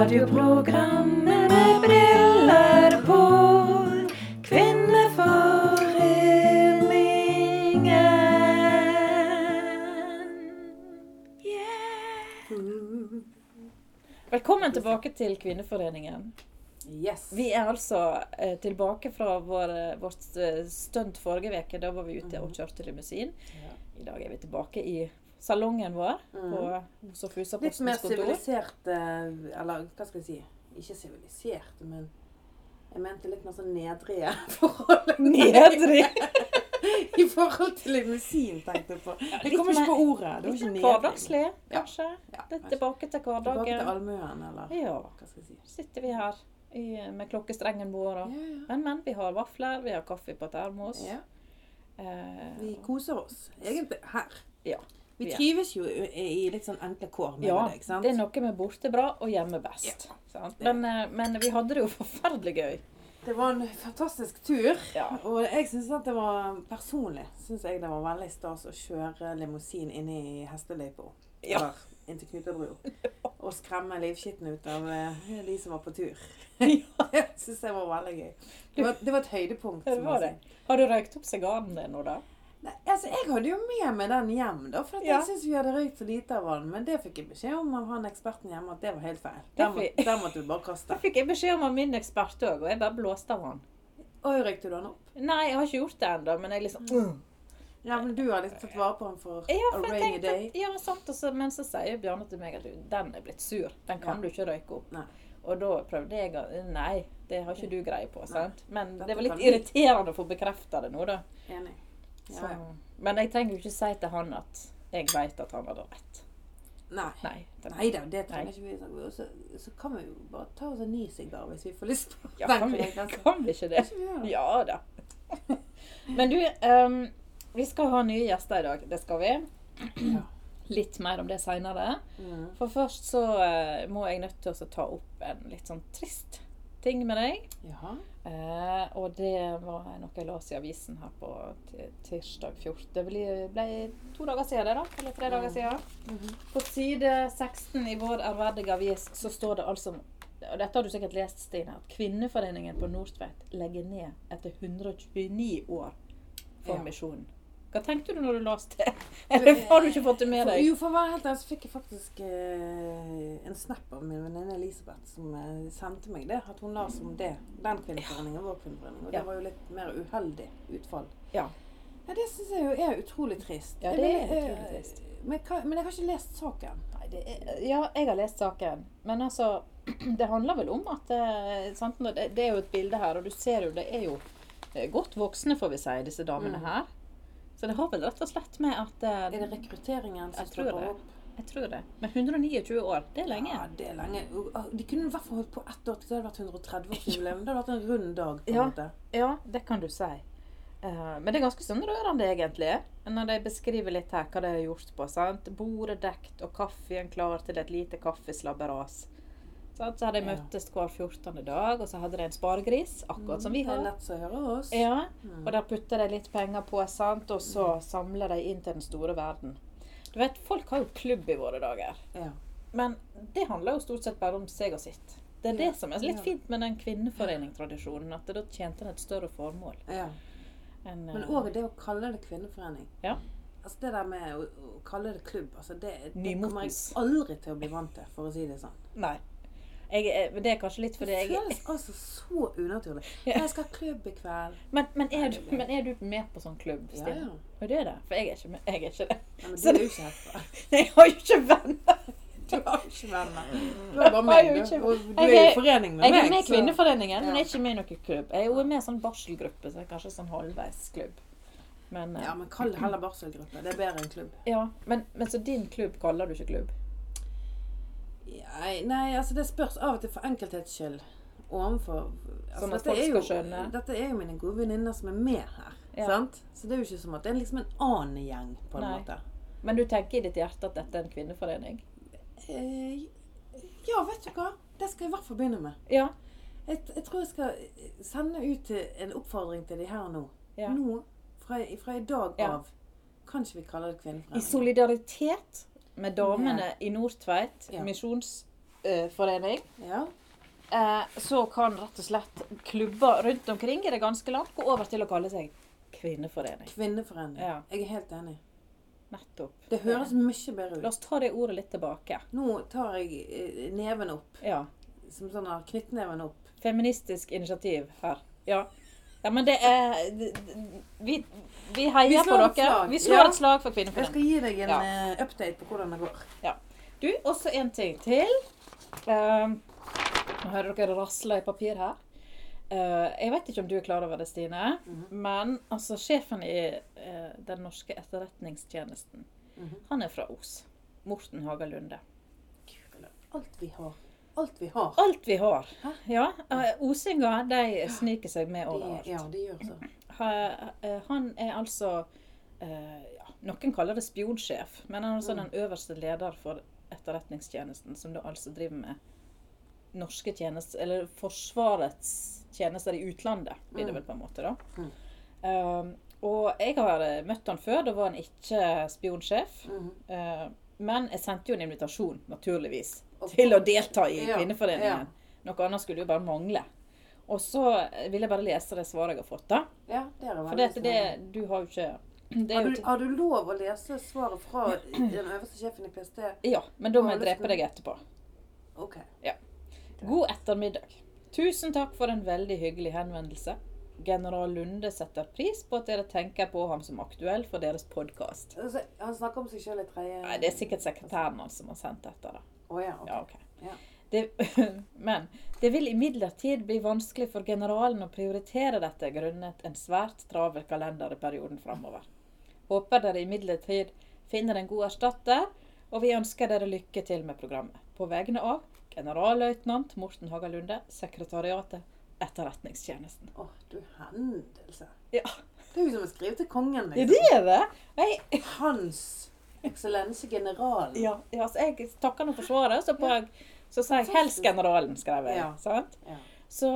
Radioprogrammet med briller på. Kvinneforeningen. Yeah. Velkommen tilbake til Kvinneforeningen. Yes. Vi er altså eh, tilbake fra vår, vårt eh, stunt forrige uke. Da var vi ute og kjørte limousin. Ja. I dag er vi tilbake i salongen vår på Sofusa Litt mer sivilisert eh, Eller hva skal jeg si? Ikke sivilisert, men jeg mente litt mer sånn nedrige forhold. Nedrig! I forhold til limousin, tenkte jeg på. Jeg kommer ikke på ordet. Det var ikke nedrig. Hverdagslig, kanskje. Ja, tilbake til Tilbake til hverdagen. allmuen, eller Ja. hva skal jeg si. Sitter vi her i, med klokkestrengen vår. Ja, Og, ja. men, men. Vi har vafler, vi har kaffe på termos. ja. Eh, Vi koser oss egentlig her. Ja. Vi trives jo i litt sånn enkle kår med ja, det, ikke sant? det er noe med borte bra og hjemme best. Sant? Men, eh, men vi hadde det jo forferdelig gøy. Det var en fantastisk tur. Ja. Og jeg synes at det var personlig synes jeg det var veldig stas å kjøre limousin inne i hesteløypa. Ja. Inntil Knutebro. Og skremme livskitten ut av eh, de som var på tur. Ja. Det syns jeg var veldig gøy. Det var, det var et høydepunkt. Ja, det var det. Har du røykt opp sigaren din nå, da? Nei, altså, jeg hadde jo med meg den hjem, da, for Ja. jeg syns vi hadde røykt så lite av den. Men det fikk jeg beskjed om av han eksperten hjemme at det var helt feil. Den, må, den måtte du bare Det fikk jeg beskjed om av min ekspert òg, og jeg bare blåste av han. Og røykte du den opp? Nei, jeg har ikke gjort det ennå, men jeg liksom mm. Ja, men du har liksom tatt vare på den for Ja, for a rainy tenkte, day. ja, sant, også, men så sier Bjarne til meg at den er blitt sur. Den kan Ja. du ikke røyke opp. Nei. Og da prøvde jeg å Nei, det har ikke du greie på. sant? Men Dette det var litt irriterende å få bekrefta det nå, da. Enig. Så, ja. men jeg trenger jo ikke si til han at jeg veit at han hadde rett. Nei. Nei. det- Nei da, det trenger Nei. ikke vi så, så kan vi jo bare ta oss en ny sigar hvis vi får lyst på Ja, kan, vi, kanskje. kan vi ikke det? Ja da. Men du, um, vi skal ha nye gjester i dag. Det skal vi. Ja. Litt mer om det seinere. Mm. For først så uh, må jeg nødt til å ta opp en litt sånn trist ting med deg. Ja. Eh, og det var noe jeg leste i avisen her på tirsdag 14. Det ble, ble to dager siden, det da. Eller tre dager Mm. siden. Mhm. På side 16 i vår ærverdige avis så står det altså og dette har du sikkert lest, Stine, at Kvinneforeningen på Nordtveit legger ned etter 129 år for Ja. misjonen. Hva tenkte du når du leste det? Eller har du ikke fått det med deg? jo, for å være helt ærlig så fikk jeg faktisk eh, en snap av min venninne Elisabeth som eh, sendte meg det. At hun la som det. Den kvinneforeningen, vår kvinneforening. Og Ja. det var jo litt mer uheldig utfall. Ja. Ja, det syns jeg jo er utrolig trist. Ja, det er eh, utrolig trist. Men, men jeg har ikke lest saken. Nei, det er, ja, jeg har lest saken. Men altså Det handler vel om at eh, sant? Det, det er jo et bilde her, og du ser jo det er jo eh, godt voksne, får vi si, disse damene Mm. her. Så det har vel rett og slett med at eh, Er det rekrutteringen som står på opp? Jeg tror det. Men 129 år, det er lenge. Ja, det er lenge. De kunne i hvert fall holdt på ett år til. Det hadde vært 130-årsjubileum. Det hadde vært en rund dag. på en Ja. måte. Ja, det kan du si. Uh, men det er ganske sånn rørende, egentlig, når de beskriver litt her hva de har gjort på. sant? Bordet dekt og kaffen klar til et lite kaffeslabberas. Så hadde de møttes hver 14. dag, og så hadde de en sparegris, akkurat som vi Det er har. lett å høre oss. Ja, Mm. og der putter de litt penger på, sant? og så samler de inn til den store verden. Du vet, Folk har jo klubb i våre dager, Ja. men det handler jo stort sett bare om seg og sitt. Det er det som er litt fint med den kvinneforeningtradisjonen, at det da tjente den et større formål. ja. enn, Men eh, òg det å kalle det kvinneforening. Ja. Altså Det der med å, å kalle det klubb, altså det, det kommer jeg aldri til å bli vant til, for å si det sånn. Nei. Jeg, men det er kanskje litt fordi jeg Det føles altså så unaturlig. Ja. Jeg skal ha klubb i kveld. men, men, er du, men er du med på sånn klubb, Ja, Stine? ja. Og du er det? For jeg er ikke, med, jeg er ikke det. Nei, men du er jo ikke herfra. Jeg har jo ikke venner. Du har ikke venner. Du er bare meg, du. Du er i forening med meg. Jeg er med i Kvinneforeningen, men jeg er ikke med i noen klubb. Jeg er jo med i sånn barselgruppe, så jeg er kanskje sånn halvveisklubb. Men, eh, Ja, men kall det heller barselgruppe. Det er bedre enn klubb. ja, men, men så din klubb kaller du ikke klubb? Nei, nei, altså det spørs av og til for enkelthets skyld. Ovenfor altså, Som at folk skal skjønne. Dette er jo mine gode venninner som er med her. Ja. Sant? Så det er jo ikke som at det er liksom en annen gjeng, på en Nei. måte. Men du tenker i ditt hjerte at dette er en kvinneforening? Eh, ja, vet du hva? Det skal jeg i hvert fall begynne med. Ja. Jeg, jeg tror jeg skal sende ut en oppfordring til de her nå. ja. Nå, fra, fra i dag Ja. av, kan ikke vi kalle det kvinneforening. I solidaritet med damene i Nordtveit Ja. kvinneforening, Ja. eh, så kan rett og slett klubber rundt omkring i det ganske land gå over til å kalle seg kvinneforening. Kvinneforening. Ja. Jeg er helt enig. Nettopp. Det høres mye bedre ut. La oss ta det ordet litt tilbake. Nå tar jeg eh, neven opp. Ja. Som sånn knyttneven opp. Feministisk initiativ her. Ja. Ja, men det er Vi, vi heier Vi på dere. Vi slår Ja. et slag for Jeg skal gi deg en Ja. eh, update på hvordan det går. Du, også en ting til. Uh, nå hører dere det rasler i papir her. Uh, jeg vet ikke om du er klar over det, Stine, Mhm. men altså sjefen i uh, den norske etterretningstjenesten, Mhm. han er fra Os. Morten Haga Lunde. Alt vi har. Alt vi har. Alt vi har. Ja, Osinga de sniker seg med overalt. ja, de gjør så. Eh, Han er altså eh, ja, Noen kaller det spionsjef, men han er altså Mm. den øverste leder for Etterretningstjenesten, som da altså driver med norske tjenester, eller Forsvarets tjenester i utlandet, blir det Mm. vel på en måte, da. Mm. Og jeg har eh, møtt han før, da var han ikke spionsjef. Mm. eh, men jeg sendte jo en invitasjon, naturligvis, til å delta i Kvinneforeningen. ja. Noe annet skulle jo bare mangle. Og så vil jeg bare lese det svaret jeg har fått, da. Ja, det er For dette, det, det, du har jo ikke Har du, har du lov å lese svaret fra den øverste sjefen i PST? Ja, men da må jeg drepe deg etterpå. OK. God ettermiddag. Tusen takk for en veldig hyggelig henvendelse. General Lunde setter pris på at dere tenker på ham som aktuell for deres podkast. Altså, han snakker om seg sjøl i tredje Nei, det er sikkert sekretæren hans som har sendt dette, da. Å ja, ok. Ja, okay. Ja. Det, men det vil imidlertid bli vanskelig for generalen å prioritere dette grunnet en svært travel kalender i perioden framover. Håper dere imidlertid finner en god erstatter, og vi ønsker dere lykke til med programmet. På vegne av generalløytnant Morten Hagalunde, sekretariatet Etterretningstjenesten. Åh, du hendelse. Ja. Det er jo som å skrive til kongen. Ja, Liksom. det er det! Jeg, Hans eksellense generalen. ja, ja, så jeg takker nå for svaret, så, på, så sa jeg 'helst generalen', skrev jeg. Ja. Sant? Ja. Så,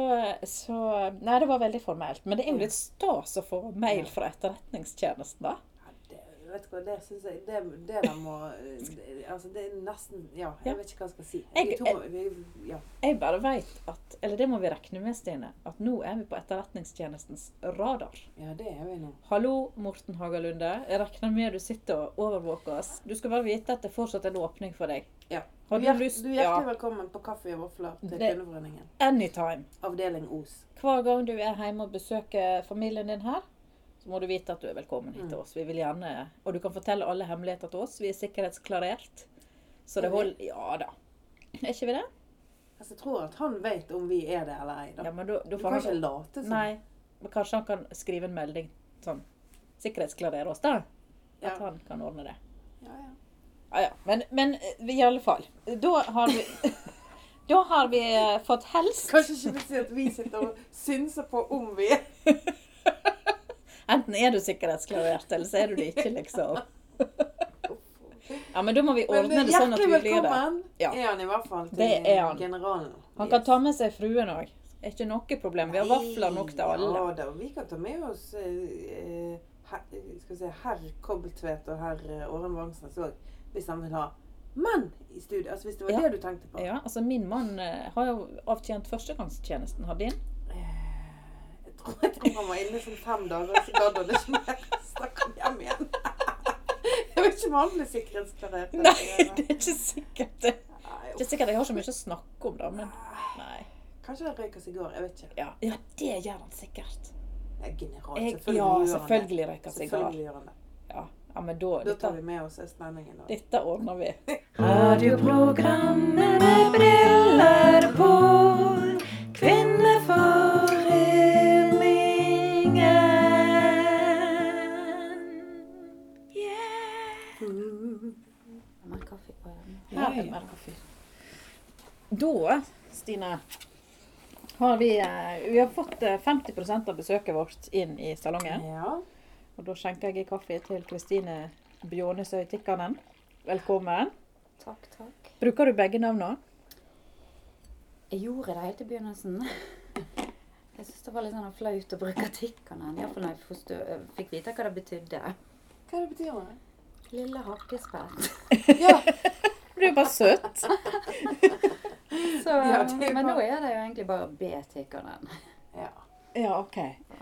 så Nei, det var veldig formelt. Men det er jo litt stas å få mail fra Etterretningstjenesten, da. Vet du hva, det syns jeg Det, det der må Altså, det er nesten Ja, jeg Ja. vet ikke hva jeg skal si. Jeg- to, vi, ja. Jeg bare veit at Eller det må vi regne med, Stine. At nå er vi på Etterretningstjenestens radar. ja, det er vi nå. Hallo, Morten Hagalunde. Jeg regner med du sitter og overvåker oss. Du skal bare vite at det fortsatt er en åpning for deg. Ja. Har du, lyst du er hjertelig Ja. velkommen på Kaffe og vafler til Kvinneforeningen. Anytime. Avdeling Os. Hver gang du er hjemme og besøker familien din her, så må du vite at du er velkommen hit til Mm. oss. Vi vil gjerne, Og du kan fortelle alle hemmeligheter til oss. Vi er sikkerhetsklarert. Så det Er holder Ja da. Er ikke vi det? Altså, jeg tror at han vet om vi er det eller ei. Da. Ja, men du, du, du kan han ikke late som. Nei. Men kanskje han kan skrive en melding sånn Sikkerhetsklarere oss, da. At Ja. han kan ordne det. Ja, ja. Ja, ja. Men, men eh, i alle fall. Da har vi Da har vi eh, fått helst Kanskje ikke vi sier at vi sitter og synser på om vi er Enten er du sikkerhetsklarert, eller så er du det ikke, liksom. Ja, men da må vi ordne det sånn at vi blir det. Ja. er han i hvert fall til Det er han. generalen. Han kan ta med seg fruen òg. Er ikke noe problem. Vi har vafler nok til alle. Ja da, vi kan ta med oss eh, eh, her, skal vi si, herr Kobbeltvedt og herr eh, Åren Vangsnes òg, hvis han vil ha mann i studio. Altså hvis det var Ja. det du tenkte på. Ja, altså Min mann eh, har jo avtjent førstegangstjenesten. Har din? Jeg tror, jeg tror han var inne sånn fem dager, så gadd han ikke mer. Stakk han hjem igjen. Jeg vet ikke om han ble sikkerhetsklarert. Nei, det er ikke sikkert. Det er ikke sikkert jeg har så mye å snakke om, da. Men nei. Kanskje han røyk sigar. Jeg vet ikke. Ja, ja det gjør han sikkert. Jeg er general. Jeg, Selvfølgelig ja, han det. selvfølgelig røyker sigar. Ja, ja, men da Da tar vi med oss østlendingen. dette ordner vi. Radioprogrammet med briller på. Kvinneforeningen. Men kaffe på kaffe. Da, Stine, har vi, eh, vi har fått eh, 50% av besøket vårt inn i salongen. Ja. Og da skjenker jeg kaffe til Kristine Bjånesøy Tikkanen. Velkommen. Takk, takk. Bruker du begge navnene? Jeg gjorde det helt i begynnelsen. Jeg syns det var litt sånn flaut å bruke tikkanen. Iallfall når jeg forstå, fikk vite hva det betydde. Hva det betyr det? Lille hakkespett. Ja, Blir er bare søt. Så, Ja, det er men nå er det jo egentlig bare B-tikkeren. Ja. Ja, OK.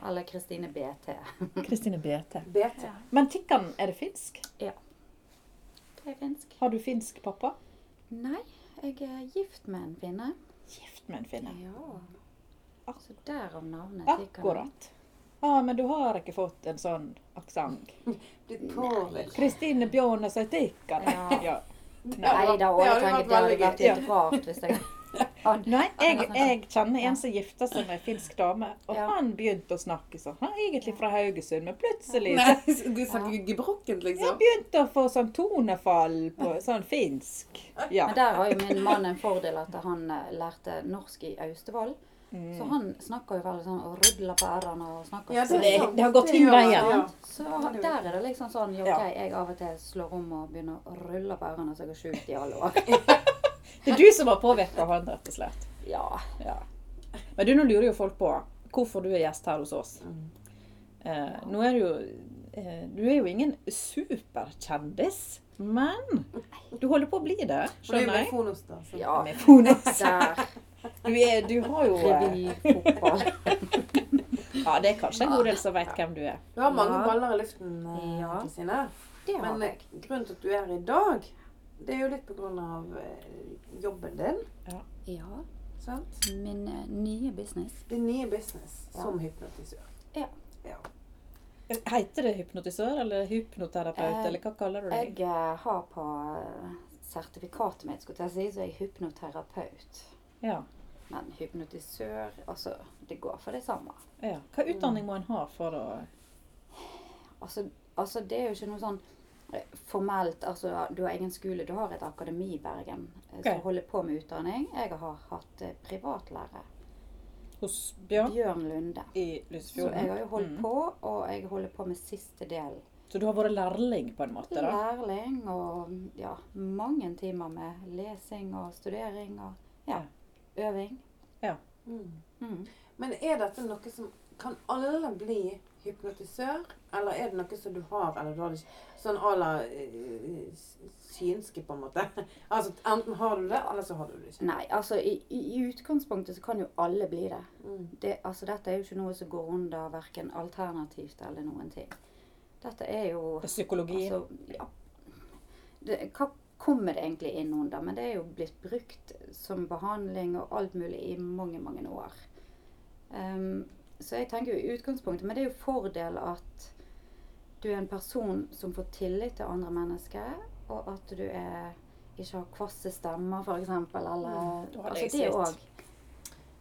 Eller Kristine BT. Kristine BT. BT. Men tikkeren, er det finsk? Ja. Det er finsk. Har du finsk pappa? Nei, jeg er gift med en finne. Gift med en finne. Ja. Så derav navnet tikkeren. Akkurat. Ja, men du har ikke fått en sånn aksent. Kristine Bjørnes er Tikkan. Ja. Ja. Nei da, og Det jeg hadde tenker vært det hadde veldig vært gøy. litt rart hvis jeg Nei, jeg, jeg kjenner en som gifta seg med ei finsk dame, og Ja. han begynte å snakke sånn. Han er egentlig fra Haugesund, men plutselig Nei, du snakker gebrokkent, jeg liksom. begynte å få sånn tonefall på sånn finsk. Ja. Men der har jo min mann en fordel at han eh, lærte norsk i Austevoll. Mm. Så han snakker jo veldig sånn og rudler på r-ene og snakker Ja, Så det, sant. det har gått inn veien. ja. Så der er det liksom sånn. OK, jeg av og til slår om og begynner å rulle på ørene så jeg har skjult i alle år. Det er du som har påvirka han, rett og slett. Ja. Ja. Men du, nå lurer jo folk på hvorfor du er gjest her hos oss. Mm. Eh, nå er du jo eh, Du er jo ingen superkjendis, men du holder på å bli det, Og det er jo skjønner med jeg. Fonos, da. Så. ja. Med Fonos. Der. Du, er, du har jo eh, Revyfotball. Ja, det er kanskje en god del som vet hvem du er. Du har mange baller i luften, eh, Ja. Kristine. Men eh, grunnen til at du er her i dag, det er jo litt på grunn av jobben din. Ja. Sant? Min nye business. Din nye business som hypnotisør. Ja. Ja. Heter det hypnotisør eller hypnoterapeut, Eh, eller hva kaller du det? Jeg har på sertifikatet mitt, skulle jeg si, så er jeg hypnoterapeut. Ja. Men hypnotisør, altså Det går for det samme. ja. Hva utdanning må en ha for å Altså, altså det er jo ikke noe sånn eh, formelt Altså du har egen skole. Du har et akademi i Bergen okay. Som holder på med utdanning. Jeg har hatt eh, privatlærer. Hos Bjørn Bjørn Lunde. i Lysfjorden. Så jeg har jo holdt Mm. på, og jeg holder på med siste del. Så du har vært lærling på en måte, da? Lærling og ja, mange timer med lesing og studering og ja, øving. Mm. Mm. Men er dette noe som Kan alle bli hypnotisør? Eller er det noe som du har, eller du har det ikke Sånn à la eh, synske, på en måte. Altså enten har du det, eller så har du det ikke. Nei, altså i, i i utgangspunktet så kan jo alle bli det. Mm. det. Altså dette er jo ikke noe som går under verken alternativt eller noen ting. Dette er jo Det Psykologi? Altså, ja. Det, hva kommer det egentlig inn under? Men det er jo blitt brukt som behandling og alt mulig i mange, mange år. Um, så jeg tenker jo i utgangspunktet Men det er jo fordel at du er en person som får tillit til andre mennesker, og at du er, ikke har kvasse stemmer, f.eks. Eller Mm, altså, det òg.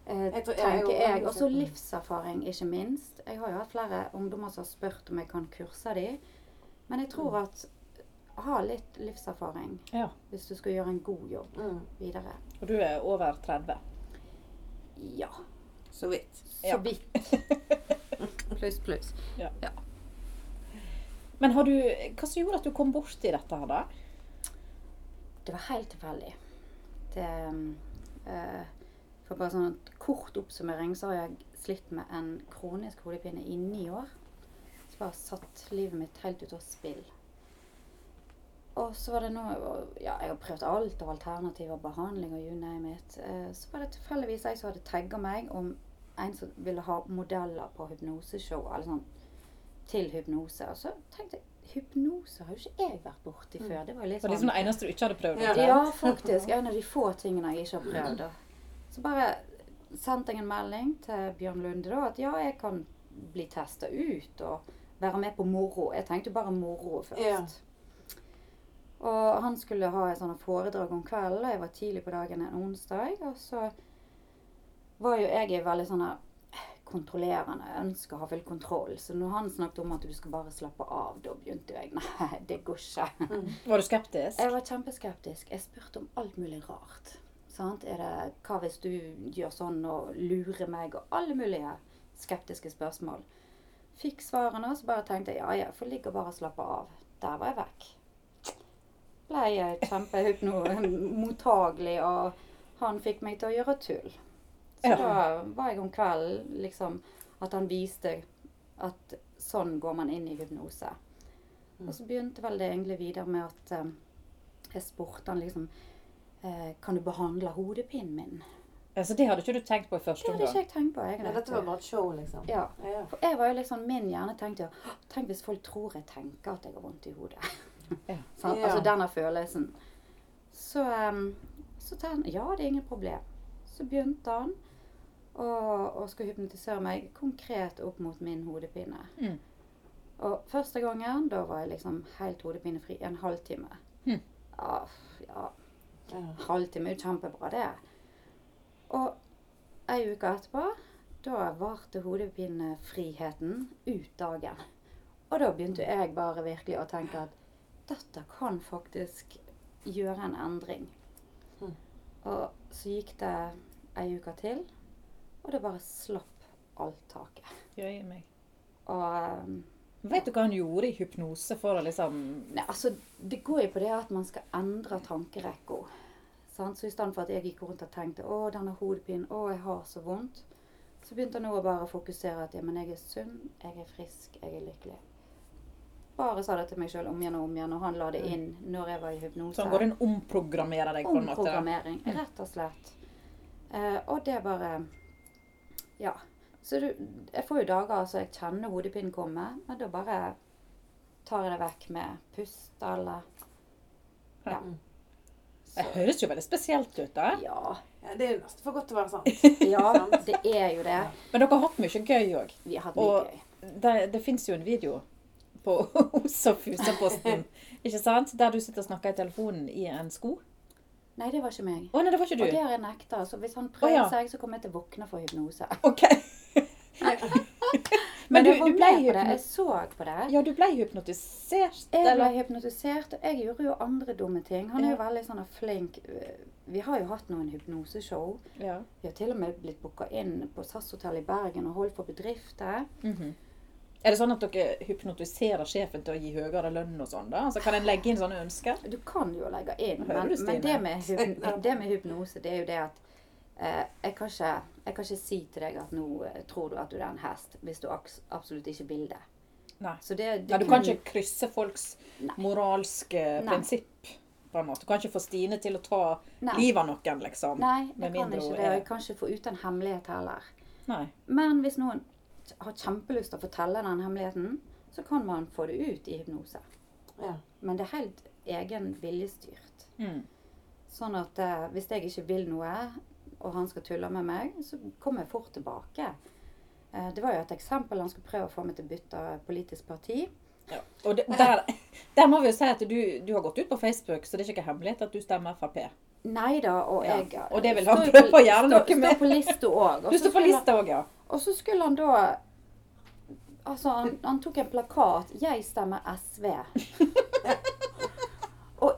Eh, er tenker jeg. Og så livserfaring, ikke minst. Jeg har jo hatt flere ungdommer som har spurt om jeg kan kurse dem. Men jeg tror Mm. at ha litt livserfaring Ja. hvis du skal gjøre en god jobb Mm. videre. Og du er over 30? Ja. Så vidt. Så Ja. vidt. Pluss, pluss. Men har du, hva som gjorde at du kom borti dette her, da? Det var helt tilfeldig. Det eh, For bare sånn kort oppsummering så har jeg slitt med en kronisk hodepine i ni år. Som har satt livet mitt helt ut av spill. Og så var det noe Ja, jeg har prøvd alt av alternativer, behandling og you name it. Eh, så var det tilfeldigvis jeg som hadde tagga meg om en som ville ha modeller på hypnoseshow. Eller sånn til hypnose. Og så tenkte jeg hypnose har jo ikke jeg vært borti Mm. før. Det var jo litt sånn... det liksom det eneste du ikke hadde prøvd? Ja. ja, faktisk. En av de få tingene jeg ikke har prøvd. da. Så bare sendte jeg en melding til Bjørn Lunde da, at ja, jeg kan bli testa ut og være med på moro. Jeg tenkte jo bare moro først. Ja. Og han skulle ha et sånt foredrag om kvelden, og jeg var tidlig på dagen en onsdag. Og så var jo jeg veldig sånn kontrollerende, ønsker å ha full kontroll. Så når han snakket om at du skal bare slappe av, da begynte jeg Nei, det går ikke. Mm. Var du skeptisk? Jeg var kjempeskeptisk. Jeg spurte om alt mulig rart. Sant? Er det, hva hvis du gjør sånn og lurer meg, og alle mulige skeptiske spørsmål. Fikk svarene, og så bare tenkte jeg ja, jeg får ligge og bare slappe av. Der var jeg vekk. Ble jeg kjempemottagelig, og han fikk meg til å gjøre tull. Så Ja. da var jeg om kvelden liksom at han viste at sånn går man inn i hypnose. Mm. Og så begynte vel det egentlig videre med at eh, jeg spurte han liksom eh, Kan du behandle hodepinen min? Altså, det hadde ikke du tenkt på i Det hadde ikke jeg tenkt på. egentlig. Men dette var bare et show, liksom. Ja. Ja. For jeg var jo liksom, Min hjerne tenkte jo Tenk hvis folk tror jeg tenker at jeg har vondt i hodet. Ja. Altså denne følelsen. Så, så tenkte han ja, det er ingen problem. Så begynte han å, å skulle hypnotisere meg konkret opp mot min hodepine. Mm. Og første gangen, da var jeg liksom helt hodepinefri en halvtime. Mm. Ja, Ja. halvtime er jo kjempebra, det. Og ei uke etterpå, da varte hodepinefriheten ut dagen. Og da begynte jeg bare virkelig å tenke at dette kan faktisk gjøre en endring. Mm. Og så gikk det ei uke til, og det bare slapp alt taket. Jøye meg. Og um, Vet du hva han gjorde i hypnose for å liksom Nei, altså, det går jo på det at man skal endre tankerekka. Så i stedet for at jeg gikk rundt og tenkte 'Å, denne hodepinen. Å, jeg har så vondt', så begynte han nå å bare fokusere at ja, men jeg er sunn, jeg er frisk, jeg er lykkelig. Bare sa det til meg sjøl om igjen og om igjen, og han la det inn når jeg var i hypnose. Så han går inn og omprogrammerer deg, på en måte? Omprogrammering, rett og slett. Eh, og det bare Ja. Så du, jeg får jo dager så jeg kjenner hodepinen komme, men da bare tar jeg det vekk med pust eller Ja. Så. Det høres jo veldig spesielt ut, da. Ja, Ja, det er jo nesten for godt til å være sant. ja det er jo det. Men dere har hatt mye gøy òg. Vi har hatt mye Og- gøy. Det, det fins jo en video på hos og Fusaposten, ikke sant? Der du sitter og snakker i telefonen i en sko. Nei, det var ikke meg. Å nei, det var ikke du. Og det har jeg nekta. Så hvis han Å, prøver ja. seg, så kommer jeg til å våkne for hypnose. OK. Men, du, du ble hypnotisert? Jeg så på det. Ja, du ble hypnotisert, Jeg ble hypnotisert, og jeg gjorde jo andre dumme ting. Han er jo veldig sånn flink. Vi har jo hatt noen hypnoseshow. Ja. Vi har til og med blitt booka inn på SAS hotell i Bergen og holdt for bedrifter. Mhm. Er det sånn at dere hypnotiserer sjefen til å gi høyere lønn og sånn? da? Altså, Kan en legge inn sånne ønsker? Du kan jo legge inn, men, men det, med hyp det med hypnose, det er jo det at eh, jeg, kan ikke, jeg kan ikke si til deg at nå eh, tror du at du er en hest, hvis du absolutt ikke vil det. Nei. Så det, det Nei du kan ikke krysse folks Nei. moralske Nei. prinsipp. på en måte. Du kan ikke få Stine til å ta livet av noen, liksom. Nei, jeg kan ikke det. og Jeg kan ikke få ut en hemmelighet heller. Nei. Men hvis noen har kjempelyst til å fortelle den hemmeligheten, så kan man få det ut i hypnose. Ja. Men det er helt egen viljestyrt. Mm. Sånn at eh, hvis jeg ikke vil noe, og han skal tulle med meg, så kommer jeg fort tilbake. Eh, det var jo et eksempel. Han skulle prøve å få meg til å bytte politisk parti. Ja. Og det, der, der må vi jo si at du, du har gått ut på Facebook, så det er ikke hemmelighet at du stemmer Frp. Nei da, og Ja, jeg og det vil han prøve på- å gjøre noe med. Står på lista òg. Du står på lista òg, ja. Og så skulle han da Altså, han, han tok en plakat 'Jeg stemmer SV'. og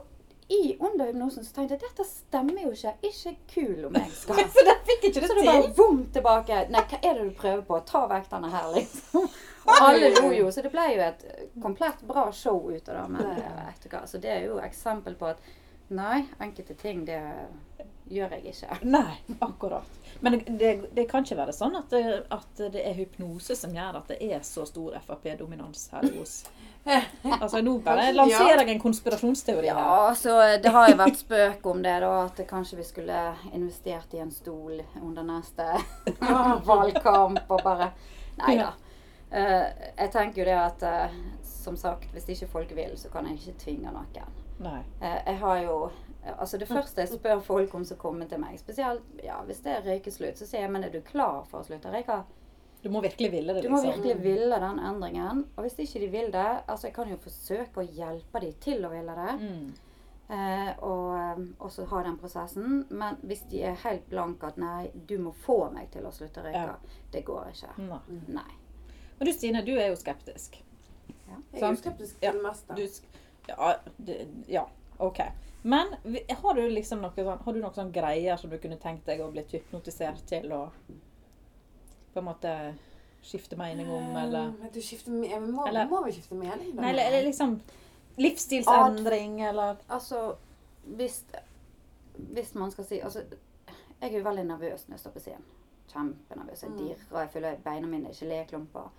i under hypnosen så tenkte jeg dette stemmer jo ikke. Ikke kul om jeg skal. Så det fikk ikke det Så det bare til. vom tilbake. Nei, hva er det du prøver på? Ta vekk denne her, liksom. Og alle lo jo, så det ble jo et komplett bra show ut av det. Men vet du hva, så det er jo eksempel på at nei, enkelte ting det gjør jeg ikke. Nei, akkurat. Men det, det kan ikke være sånn at det, at det er hypnose som gjør at det er så stor Frp-dominans her hos Altså, nå bare lanserer jeg en konspirasjonsteori her. Ja, så det har jo vært spøk om det, da. At kanskje vi skulle investert i en stol under neste valgkamp og bare Nei da. Eh, jeg tenker jo det at eh, som sagt, hvis ikke folk vil, så kan jeg ikke tvinge noen. Nei. Eh, jeg har jo Altså Det første jeg spør folk om som kommer til meg, spesielt ja, hvis det er røykeslutt, så sier jeg men er du klar for å slutte å røyke? Du må virkelig ville det, Du må liksom. virkelig ville den endringen. Og hvis ikke de vil det Altså Jeg kan jo forsøke å hjelpe dem til å ville det. Mm. Eh, og eh, også ha den prosessen. Men hvis de er helt blanke at nei, du må få meg til å slutte å røyke, Ja. det går ikke. Nei. Nei. Men du Stine, du er jo skeptisk. Jeg er jo skeptisk Ja. til det meste. Du, ja, det, ja, OK. Men har du liksom noe sånn, har du noen sånn greier som du kunne tenkt deg å bli hypnotisert til å på en måte skifte mening om, eller Um, du skifter, jeg må, Eller- må vi skifte mening? Nei, eller, eller liksom livsstilsendring, eller Altså, hvis, hvis man skal si Altså, jeg er jo veldig nervøs når jeg står på scenen. Kjempenervøs. Jeg Mm. dirrer, jeg føler beina mine er geléklumper.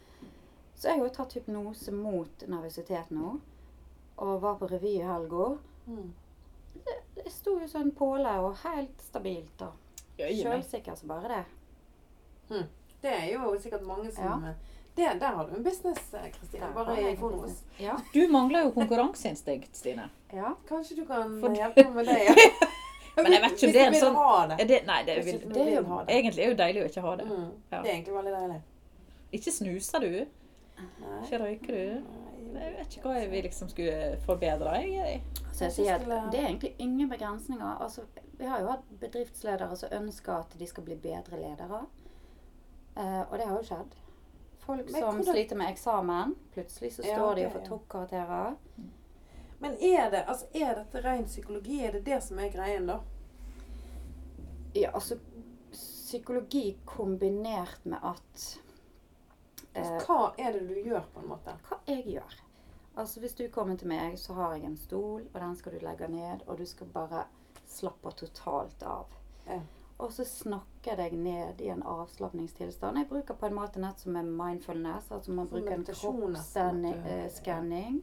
Så jeg har jo tatt hypnose mot nervøsitet nå. Og var på revy i helga. Mm. det sto jo sånn påle og helt stabilt. og Jøye. Sjølsikker som bare det. Det er jo sikkert mange som Ja. det, Der har du en business, eh, Kristine. Bare i Fonos. Ja. Du mangler jo konkurranseinstinkt, Stine. ja. Kanskje du kan For- hjelpe meg med det? Ja. Men jeg vet ikke om det er en sånn- det. Er det, nei, det, vil, det er jo det. egentlig er jo deilig å ikke ha det. Mm. Ja. Det er egentlig veldig deilig. Ikke snuser du? Nei. Ikke røyker du? Jeg vet ikke hva jeg vil liksom skulle forbedre. Jeg, Så jeg sier at det er egentlig ingen begrensninger. Altså, vi har jo hatt bedriftsledere som ønsker at de skal bli bedre ledere. Eh, og det har jo skjedd. Folk Men som sliter med eksamen, plutselig så Ja, står de og får er- toppkarakterer. Men er det altså, er dette ren psykologi? Er det det som er greien, da? Ja, altså Psykologi kombinert med at eh, Altså, hva er det du gjør, på en måte? hva jeg gjør. Altså Hvis du kommer til meg, så har jeg en stol, og den skal du legge ned, og du skal bare slappe totalt av. Ja. Og så snakker jeg deg ned i en avslapningstilstand. Jeg bruker på en måte nett som er mindfulness, altså man bruker en kroppsskanning,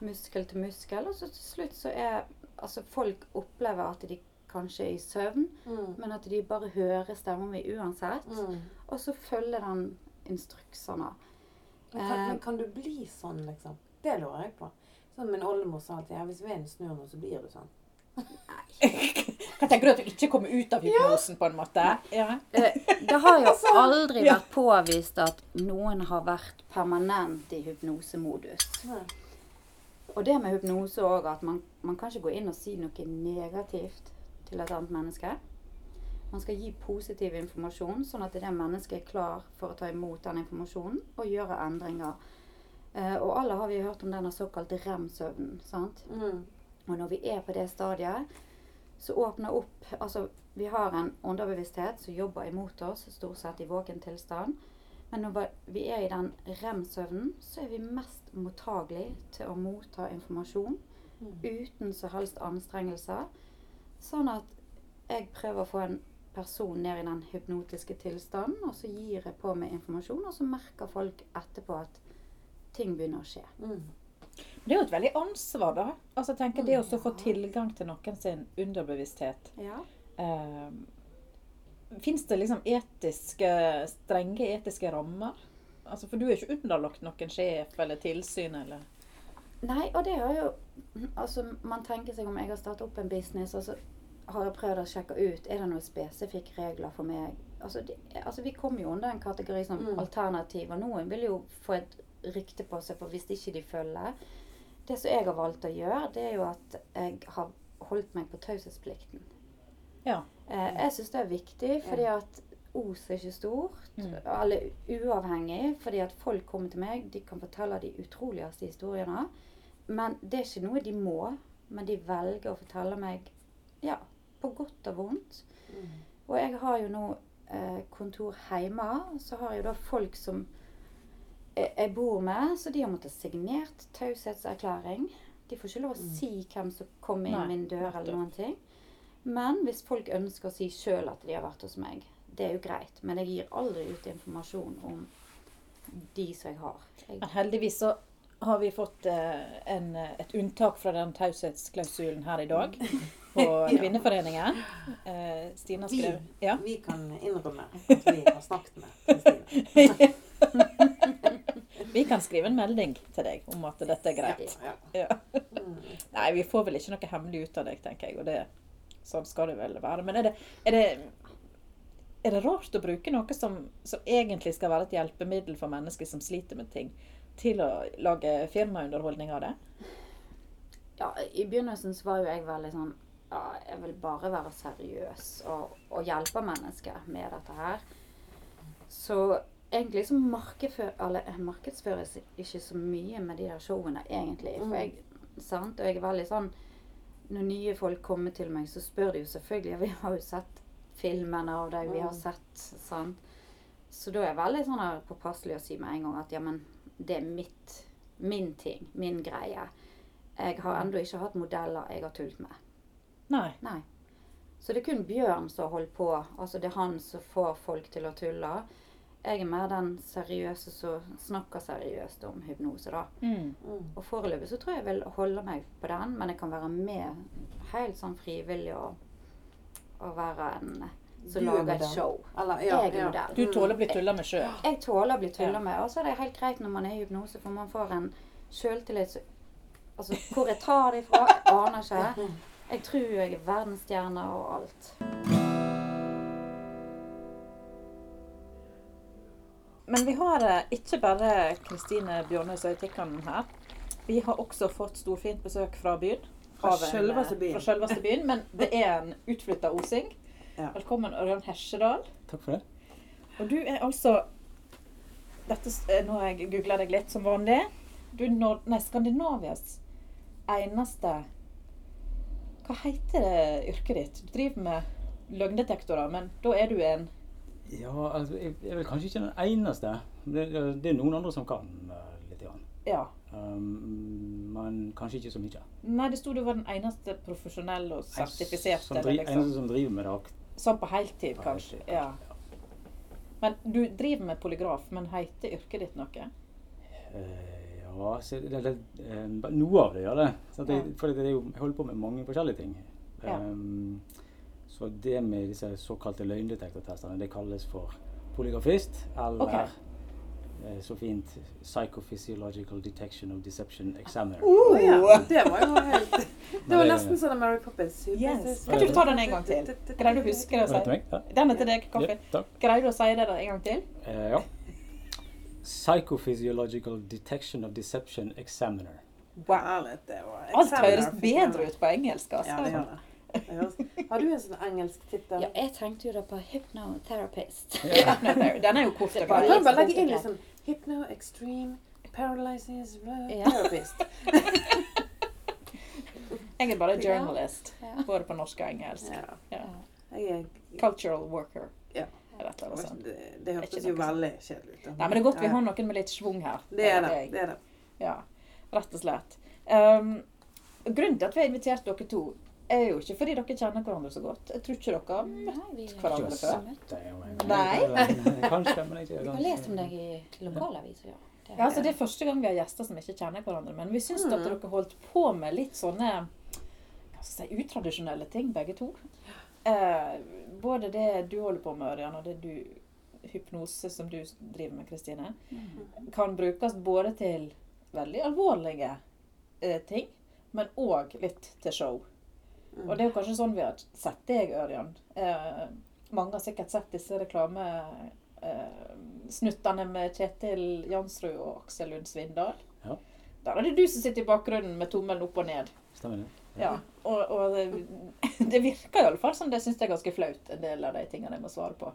muskel til muskel, og så til slutt så er Altså folk opplever at de kanskje er i søvn, Mm. men at de bare hører stemmen min uansett. Mm. Og så følger den instruksene. Men, kan, Eh. men kan du bli sånn, liksom? Det lurer jeg på. Sånn Min oldemor sa alltid ja, hvis vinden snur nå, så blir du sånn. Nei. Hva tenker du at du ikke kommer ut av hypnosen, på en måte? Ja. Eh, Det har jo aldri vært påvist at noen har vært permanent i hypnosemodus. Og det med hypnose òg, at man, man kan ikke gå inn og si noe negativt til et annet menneske. Man skal gi positiv informasjon, sånn at det mennesket er klar for å ta imot den informasjonen og gjøre endringer. Eh, og alle har vi hørt om denne såkalte rem-søvnen. sant? Mm. Og når vi er på det stadiet, så åpner opp Altså, vi har en underbevissthet som jobber imot oss, stort sett i våken tilstand. Men når vi er i den rem-søvnen, så er vi mest mottagelig til å motta informasjon Mm. uten så helst anstrengelser. Sånn at jeg prøver å få en person ned i den hypnotiske tilstanden, og så gir jeg på med informasjon, og så merker folk etterpå at ting begynner å skje. Mm. Det er jo et veldig ansvar, da. Altså, jeg tenker Det å så få tilgang til noen sin underbevissthet Ja. eh, Fins det liksom etiske, strenge etiske rammer? Altså, For du er ikke underlagt noen sjef eller tilsyn eller Nei, og det er jo Altså, man tenker seg om jeg har startet opp en business, og så har jeg prøvd å sjekke ut er det noen spesifikke regler for meg. Altså, de, altså Vi kommer jo under en kategori som Mm. alternativ, og noen vil jo få et rykte på seg for hvis ikke de følger. Det som jeg har valgt å gjøre, det er jo at jeg har holdt meg på taushetsplikten. Ja. Eh, jeg syns det er viktig, fordi at Os er ikke stort, Mm. eller uavhengig, fordi at folk kommer til meg, de kan fortelle de utroligste historiene. Men det er ikke noe de må, men de velger å fortelle meg ja, på godt og vondt. Mm. Og jeg har jo nå eh, kontor hjemme, så har jeg da folk som jeg, bor med, så de har måttet signert taushetserklæring. De får ikke lov å Mm. si hvem som kommer inn Nei, min dør eller noen ting. Men hvis folk ønsker å si sjøl at de har vært hos meg, det er jo greit. Men jeg gir aldri ut informasjon om de som jeg har. Jeg, Men heldigvis så har vi fått eh, en, et unntak fra den taushetsklausulen her i dag på Ja. Kvinneforeningen. Eh, Stina Vi, Ja. vi kan innrømme at vi har snakket med Kristine. Vi kan skrive en melding til deg om at dette er greit. Ja, Ja. Mm. Nei, vi får vel ikke noe hemmelig ut av deg, tenker jeg. Og det, sånn skal det vel være. Men er det, er det, er det rart å bruke noe som, som egentlig skal være et hjelpemiddel for mennesker som sliter med ting, til å lage firmaunderholdning av det? ja, I begynnelsen så var jo jeg veldig sånn ja, Jeg vil bare være seriøs og, og hjelpe mennesker med dette her. Så egentlig så eller, markedsføres ikke så mye med de der showene, egentlig. For Mm. jeg, sant? Og jeg er veldig sånn Når nye folk kommer til meg, så spør de jo selvfølgelig. Vi har jo sett filmene av deg, vi har Mm. sett sant? Så da er jeg veldig sånn her påpasselig å si med en gang at ja, men det er mitt, min ting, min greie. Jeg har ennå ikke hatt modeller jeg har tullet med. Nei. Nei. Så det er kun Bjørn som holder på. Altså det er han som får folk til å tulle. Jeg er mer den seriøse som snakker seriøst om hypnose, da. Mm. Mm. Og foreløpig så tror jeg jeg vil holde meg på den, men jeg kan være med helt sånn frivillig og, og være en som er lager et show. Eller, ja, Jeg er ja. modell. Du tåler å bli tulla med sjøl. Jeg tåler å bli tulla Ja. med, og så er det helt greit når man er i hypnose, for man får en sjøltillit så- Altså, hvor jeg tar det ifra, jeg aner ikke. Jeg tror jeg er verdensstjerne og alt. Men vi har eh, ikke bare Kristine Bjørnøys Øytikkanen her. Vi har også fått storfint besøk fra byen. Fra selveste byen. Byen. Men det er en utflytta osing. Ja. Velkommen, Ørjan Hesjedal. Takk for det. Og du er altså dette, eh, Nå har jeg googla deg litt som vanlig. Du er nei, Skandinavias eneste Hva heter det yrket ditt? Du driver med løgndetektorer, men da er du en Ja, altså, jeg jeg er vel kanskje ikke den eneste. Det, det det er noen andre som kan uh, litt. Grann. Ja. Um, men kanskje ikke så mye. Nei, det sto du var den eneste profesjonelle og sertifiserte. Som, driv, liksom. eneste som driver med det. Sånn på heltid, på kanskje. heltid, Ja. Men du driver med polygraf, men heter yrket ditt noe? Uh, ja, så det, det, eh, noe av det gjør det. Så det, Ja. For det er jo, jeg holder på med mange forskjellige ting. Ja. Så det med disse såkalte løgndetektortestene, det kalles for polygrafist. Eller okay. eh, så fint Psychophysiological Detection of Deception Examiner. Å ja, det var jo helt Det var nesten sånn Mary Poppins. Yes. Kan ikke du ta den en gang til? Greier du å huske det? å si? Den er til deg, kaffe. Ja. Greier du å si det der en gang til? Eh, ja. Psychophysiological Detection of Deception Examiner. Wow. det var Alt høres bedre ut på engelsk. Altså. Ja, det gjør det. gjør- Har du en sånn engelsk tittel? Ja, jeg tenkte jo da på hypnotherapist. Den er jo kort og Du var kan bare legge inn liksom 'hypno extreme paralysis therapist'. Jeg er bare journalist, Ja. både på norsk og engelsk. Ja. Ja. Cultural worker. Ja. Sånt. Det, det hørtes jo veldig kjedelig ut. Nei, men det er godt vi har noen med litt schwung her. Det er det. det, er det. Ja, rett og slett. Um, grunnen til at vi har invitert dere to, er jo ikke fordi dere kjenner hverandre så godt. Jeg tror ikke dere har møtt hverandre før. Nei. Kanskje, men ikke Vi har lest om deg i lokalaviser, ja. Det Ja, altså Det er første gang vi har gjester som ikke kjenner hverandre. Men vi syns at dere holdt på med litt sånne hva skal jeg si, utradisjonelle ting, begge to. Eh, både det du holder på med, Ørjan, og det du hypnose som du driver med, Kristine, kan brukes både til veldig alvorlige eh, ting, men òg litt til show. Og det er jo kanskje sånn vi har sett deg, Ørjan. Eh, mange har sikkert sett disse reklamesnuttene eh, med Kjetil Jansrud og Aksel Lund Svindal. Ja. Der er det du som sitter i bakgrunnen med tommelen opp og ned. Stemmer det? Ja. Og, og det, det virker iallfall som det syns jeg er ganske flaut, en del av de tingene jeg må svare på.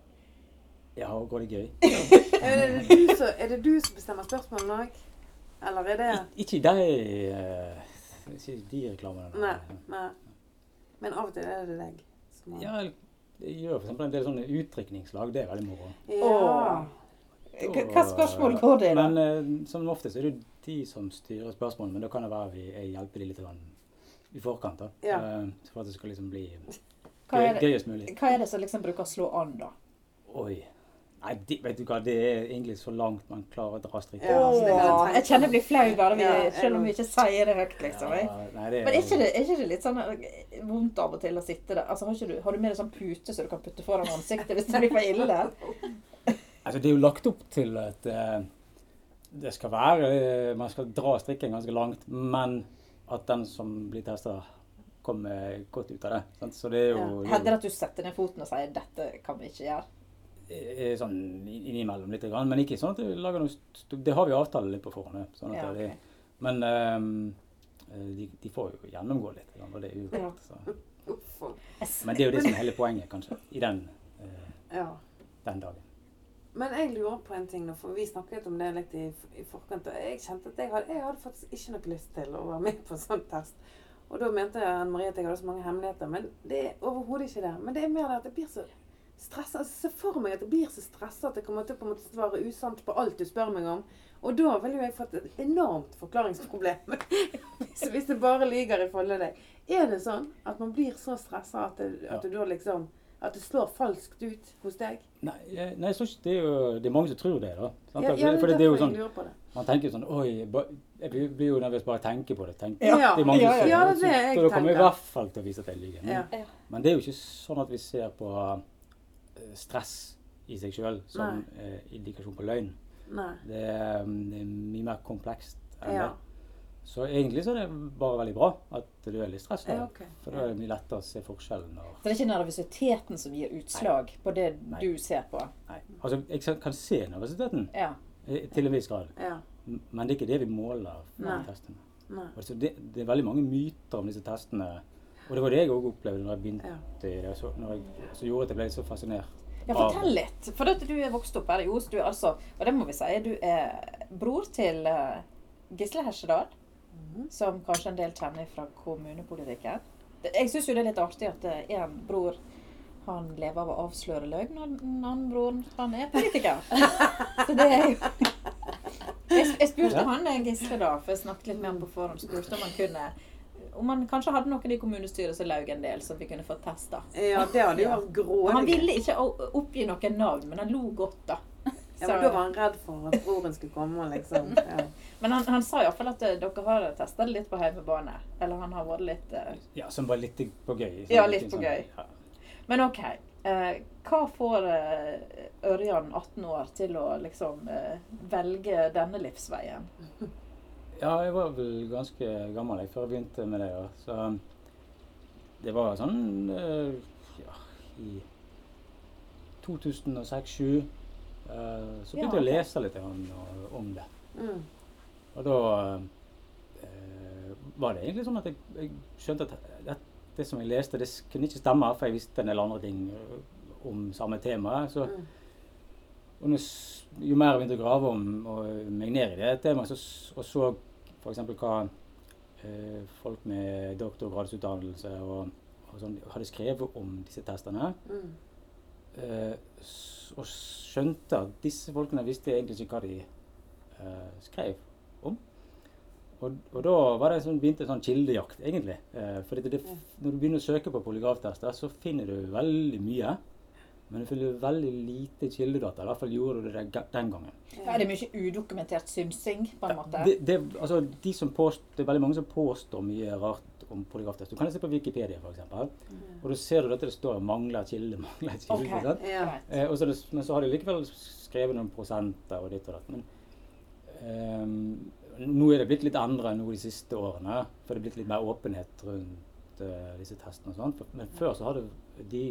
Ja, og går det gøy? Er det du som, er det du som bestemmer spørsmålene òg? Eller er det Ik ikke de uh, Ikke de reklamene. Nei. nei. Men av og til er det deg. som har- Ja, jeg gjør eksempel en del sånne utdrikningslag. Det er veldig moro. Ja. Hva spørsmål går det i? Men uh, som oftest er det de som styrer spørsmålene, men da kan det være vi jeg hjelper de litt i forkant. da. Ja. Uh, for at det skal liksom bli gøy, det, gøyest mulig. hva er det som liksom bruker å slå an, da? Oi. Nei, de, vet du hva, det er egentlig så langt man klarer å dra strikken. Ja, så jeg kjenner jeg blir flau bare vi, selv om vi ikke sier det høyt, liksom. Ja, nei, det er, Men er ikke, det, er ikke det litt sånn eh, vondt av og til å sitte der? Altså, har, ikke du, har du med deg sånn pute så du kan putte foran ansiktet hvis det blir for ille? Altså, det er jo lagt opp til at uh, det skal være uh, Man skal dra strikken ganske langt, men at den som blir testa, kommer godt ut av det. Sant? Så det er jo Ja. er Hender det at du setter ned foten og sier 'dette kan vi ikke gjøre'? Eh, sånn innimellom litt, men ikke sånn at vi lager noe st- Det har vi avtale litt på forhånd. Sånn at Ja, det, men ehm, eh, de, de får jo gjennomgå litt, og det er og- Men det er jo det som er hele poenget, kanskje, i den, uh, ja. den dagen. Men jeg lurer på en ting, nå, for vi snakket om det litt i, i forkant. og Jeg kjente at jeg hadde, jeg hadde faktisk ikke noe lyst til å være med på en sånn test. Og da mente Anne Marie at jeg hadde så mange hemmeligheter. Men det er overhodet ikke det. Men det er mer det at det blir så stressa. Jeg ser for meg at jeg blir så stressa at jeg kommer til å på en måte svare usant på alt du spør meg om. Og da ville jo jeg fått et enormt forklaringsproblem. hvis, hvis jeg bare lyver i forhold til deg. Er det sånn at man blir så stressa at, det- at du da liksom At det slår falskt ut hos deg? Nei, jeg- nei jeg ikke det er jo Det er mange som tror det, da. Sant? Ja, Altså, ja, for det, det er jo sånn det. Man tenker sånn Oi, jeg blir blir jo nervøs bare jeg å tenke på det. Tenk, Ja, det er mange ja, som ja, det er så- det jeg Så da kommer jeg i hvert fall til å vise at jeg lyver. Men, Ja. men det er jo ikke sånn at vi ser på stress i seg sjøl som eh, indikasjon på løgn. Nei. Det er, mm, det er mye mer komplekst enn Ja. det. Så egentlig så er det bare veldig bra at du er litt stressa. Ja, okay. For da er det mye lettere å se forskjellen. Så det er ikke nervøsiteten som gir utslag på det Nei. du ser på? Nei. Altså, jeg kan- se nervøsiteten Ja. eh, til en viss grad. Ja. Men det er ikke det vi måler Nei. med testene. Nei. Altså, det, det er veldig mange myter om disse testene. Og det var det jeg òg opplevde når jeg begynte i det. Så, når jeg, så gjorde at jeg ble så fascinert. Ja, fortell litt. For at du er vokst opp her i Os. Du er altså, og det må vi si, du er bror til eh, Gisle Hesjedal, Mhm. som kanskje en del kjenner fra kommunepolitikken. Jeg syns jo det er litt artig at én en bror han lever av å avsløre løgn, og den andre broren han er politiker. Så det er jo Jeg, jeg spurte Ja. han eh, Gisle, da, for jeg snakket litt med han på forhånd, spurte om han kunne om han kanskje hadde noen i kommunestyret som laug en del, som vi kunne få testa. Ja, det hadde jo vært grådig. Han ville ikke oppgi noen navn, men han lo godt, da. Ja, men da var han redd for at broren skulle komme, liksom. Ja. Men han, han sa iallfall at eh, dere har testa det litt på hjemmebane. Eller han har vært litt uh... Ja, som var litt på gøy. Ja, litt på gøy. Ja. Men OK. Eh, hva får eh, Ørjan, 18 år, til å liksom eh, velge denne livsveien? Ja, jeg var vel ganske gammel jeg, før jeg begynte med det. Ja. Så det var sånn eh, ja, i 2006-2007 så begynte jeg å lese litt om, om det. Mm. Og da eh, var det egentlig sånn at jeg, jeg skjønte at det, det som jeg leste, det kunne ikke stemme, for jeg visste en del andre ting eh, om samme tema. Så, Mm. Og jo mer jeg begynte å grave om og meg ned i det temaet, så, og så f.eks. hva eh, folk med doktorgradsutdannelse og, og sånn hadde skrevet om disse testene, Mm. eh, og skjønte at disse folkene visste egentlig ikke hva de eh, skrev om. Og, og da var det en sånn, begynte en sånn kildejakt, egentlig. Eh, for det, det, når du begynner å søke på polygraftester, så finner du veldig mye. Men det finner veldig lite kildedata. I hvert fall gjorde det den gangen. Er det mye udokumentert synsing, på en måte? Det, det, altså, de som påst, det er veldig mange som påstår mye rart om polygraftest. Du kan se på Wikipedia, f.eks. Og da ser du at det står 'mangler kilde', 'mangler kilde'. Okay. sant? Ja. Eh, og så det, men så har de likevel skrevet noen prosenter og ditt og datt. Men um, nå er det blitt litt endret nå de siste årene. For det er blitt litt mer åpenhet rundt uh, disse testene og sånn. Men før så hadde de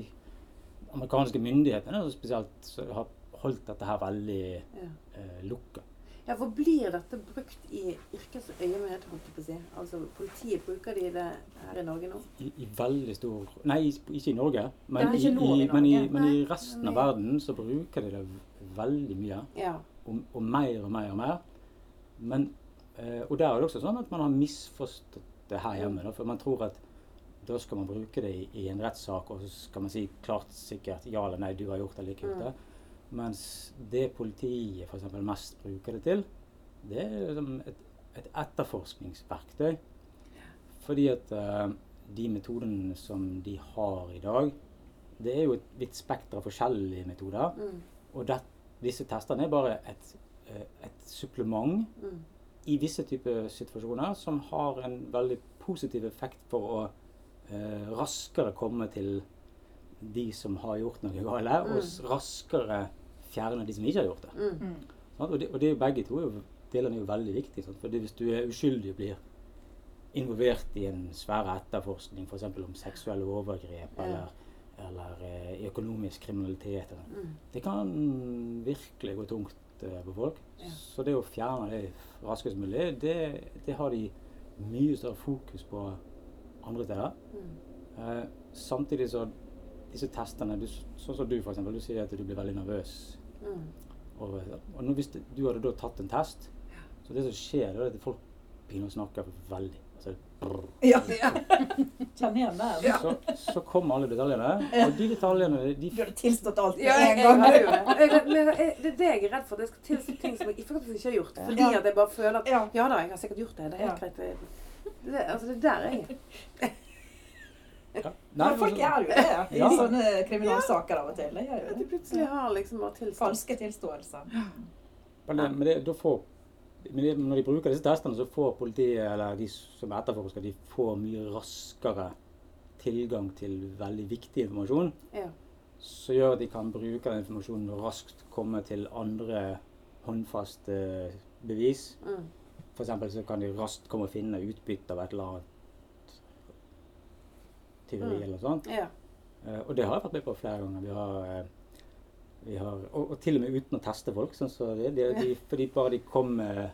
amerikanske myndighetene spesielt har holdt dette her veldig Ja. Eh, lukka. ja, for blir dette brukt i yrkesøyemed, holdt jeg på å si? Altså politiet, bruker de det her i Norge nå? I, I veldig stor Nei, ikke i Norge. Men, i, i i, men, i, men i resten av verden så bruker de det veldig mye. Ja. og, og mer og mer og mer. Men, eh, og der er det også sånn at man har misforstått det her hjemme. Da, for man tror at da skal man bruke det i, i en rettssak, og så skal man si klart sikkert ja eller nei, du har gjort det eller ikke gjort det. Mens det politiet eksempel mest bruker det til, det er liksom et, et etterforskningsverktøy. Fordi at uh, de metodene som de har i dag, det er jo et vidt spekter av forskjellige metoder. Mm. Og det, disse testene er bare et, eh, et supplement Mm. i visse typer situasjoner som har en veldig positiv effekt for å raskere komme til de som har gjort noe galt, og raskere fjerne de som ikke har gjort det. Mm. Og, Sant? Og, det er jo begge to er delene er jo veldig viktige. Sant? For hvis du er uskyldig og blir involvert i en svær etterforskning, f.eks. om seksuelle overgrep Ja. eller, eller eh, økonomisk kriminalitet, eller Mm. det kan virkelig gå tungt eh, på folk. Ja. Så det å fjerne det raskest mulig, det, det har de mye større fokus på andre steder. Mm. Eh, samtidig så disse testene, du, sånn som du eksempel, du sier at du blir veldig nervøs. Mm. Og, og nå hvis det, du hadde da tatt en test, så det som skjer, er at folk begynner å snakke veldig. Altså, brrr. Ja. Kjenn igjen den. så, så kommer alle detaljene, og de detaljene de, Du hadde tilstått alt med Ja, en gang. Jeg. Jeg- men Det er det jeg er redd for. Det skal tilstå ting som jeg faktisk ikke har gjort. Fordi Ja. at jeg bare føler at Ja. Ja da, jeg har sikkert gjort det. Det er helt Ja. greit. Det, altså, det er der jeg er. Nei, Men folk gjør jo det i Ja. sånne kriminalsaker av og til. Det gjør At jo de det. plutselig har liksom bare tilstått. Falske tilståelser. Men, det, men det, da får, men det, når de bruker disse testene, så får politiet, eller de som etterforsker, de får mye raskere tilgang til veldig viktig informasjon. Ja. Som gjør at de kan bruke den informasjonen og raskt komme til andre håndfaste bevis. Mm. For eksempel så kan de raskt komme og finne utbytte av et eller annet tyveri Mm. eller sånt. Ja. Uh, og det har jeg vært med på flere ganger. Vi har, uh, vi har, og, og til og med uten å teste folk. Sånn så det, de, de, fordi bare de kom eh,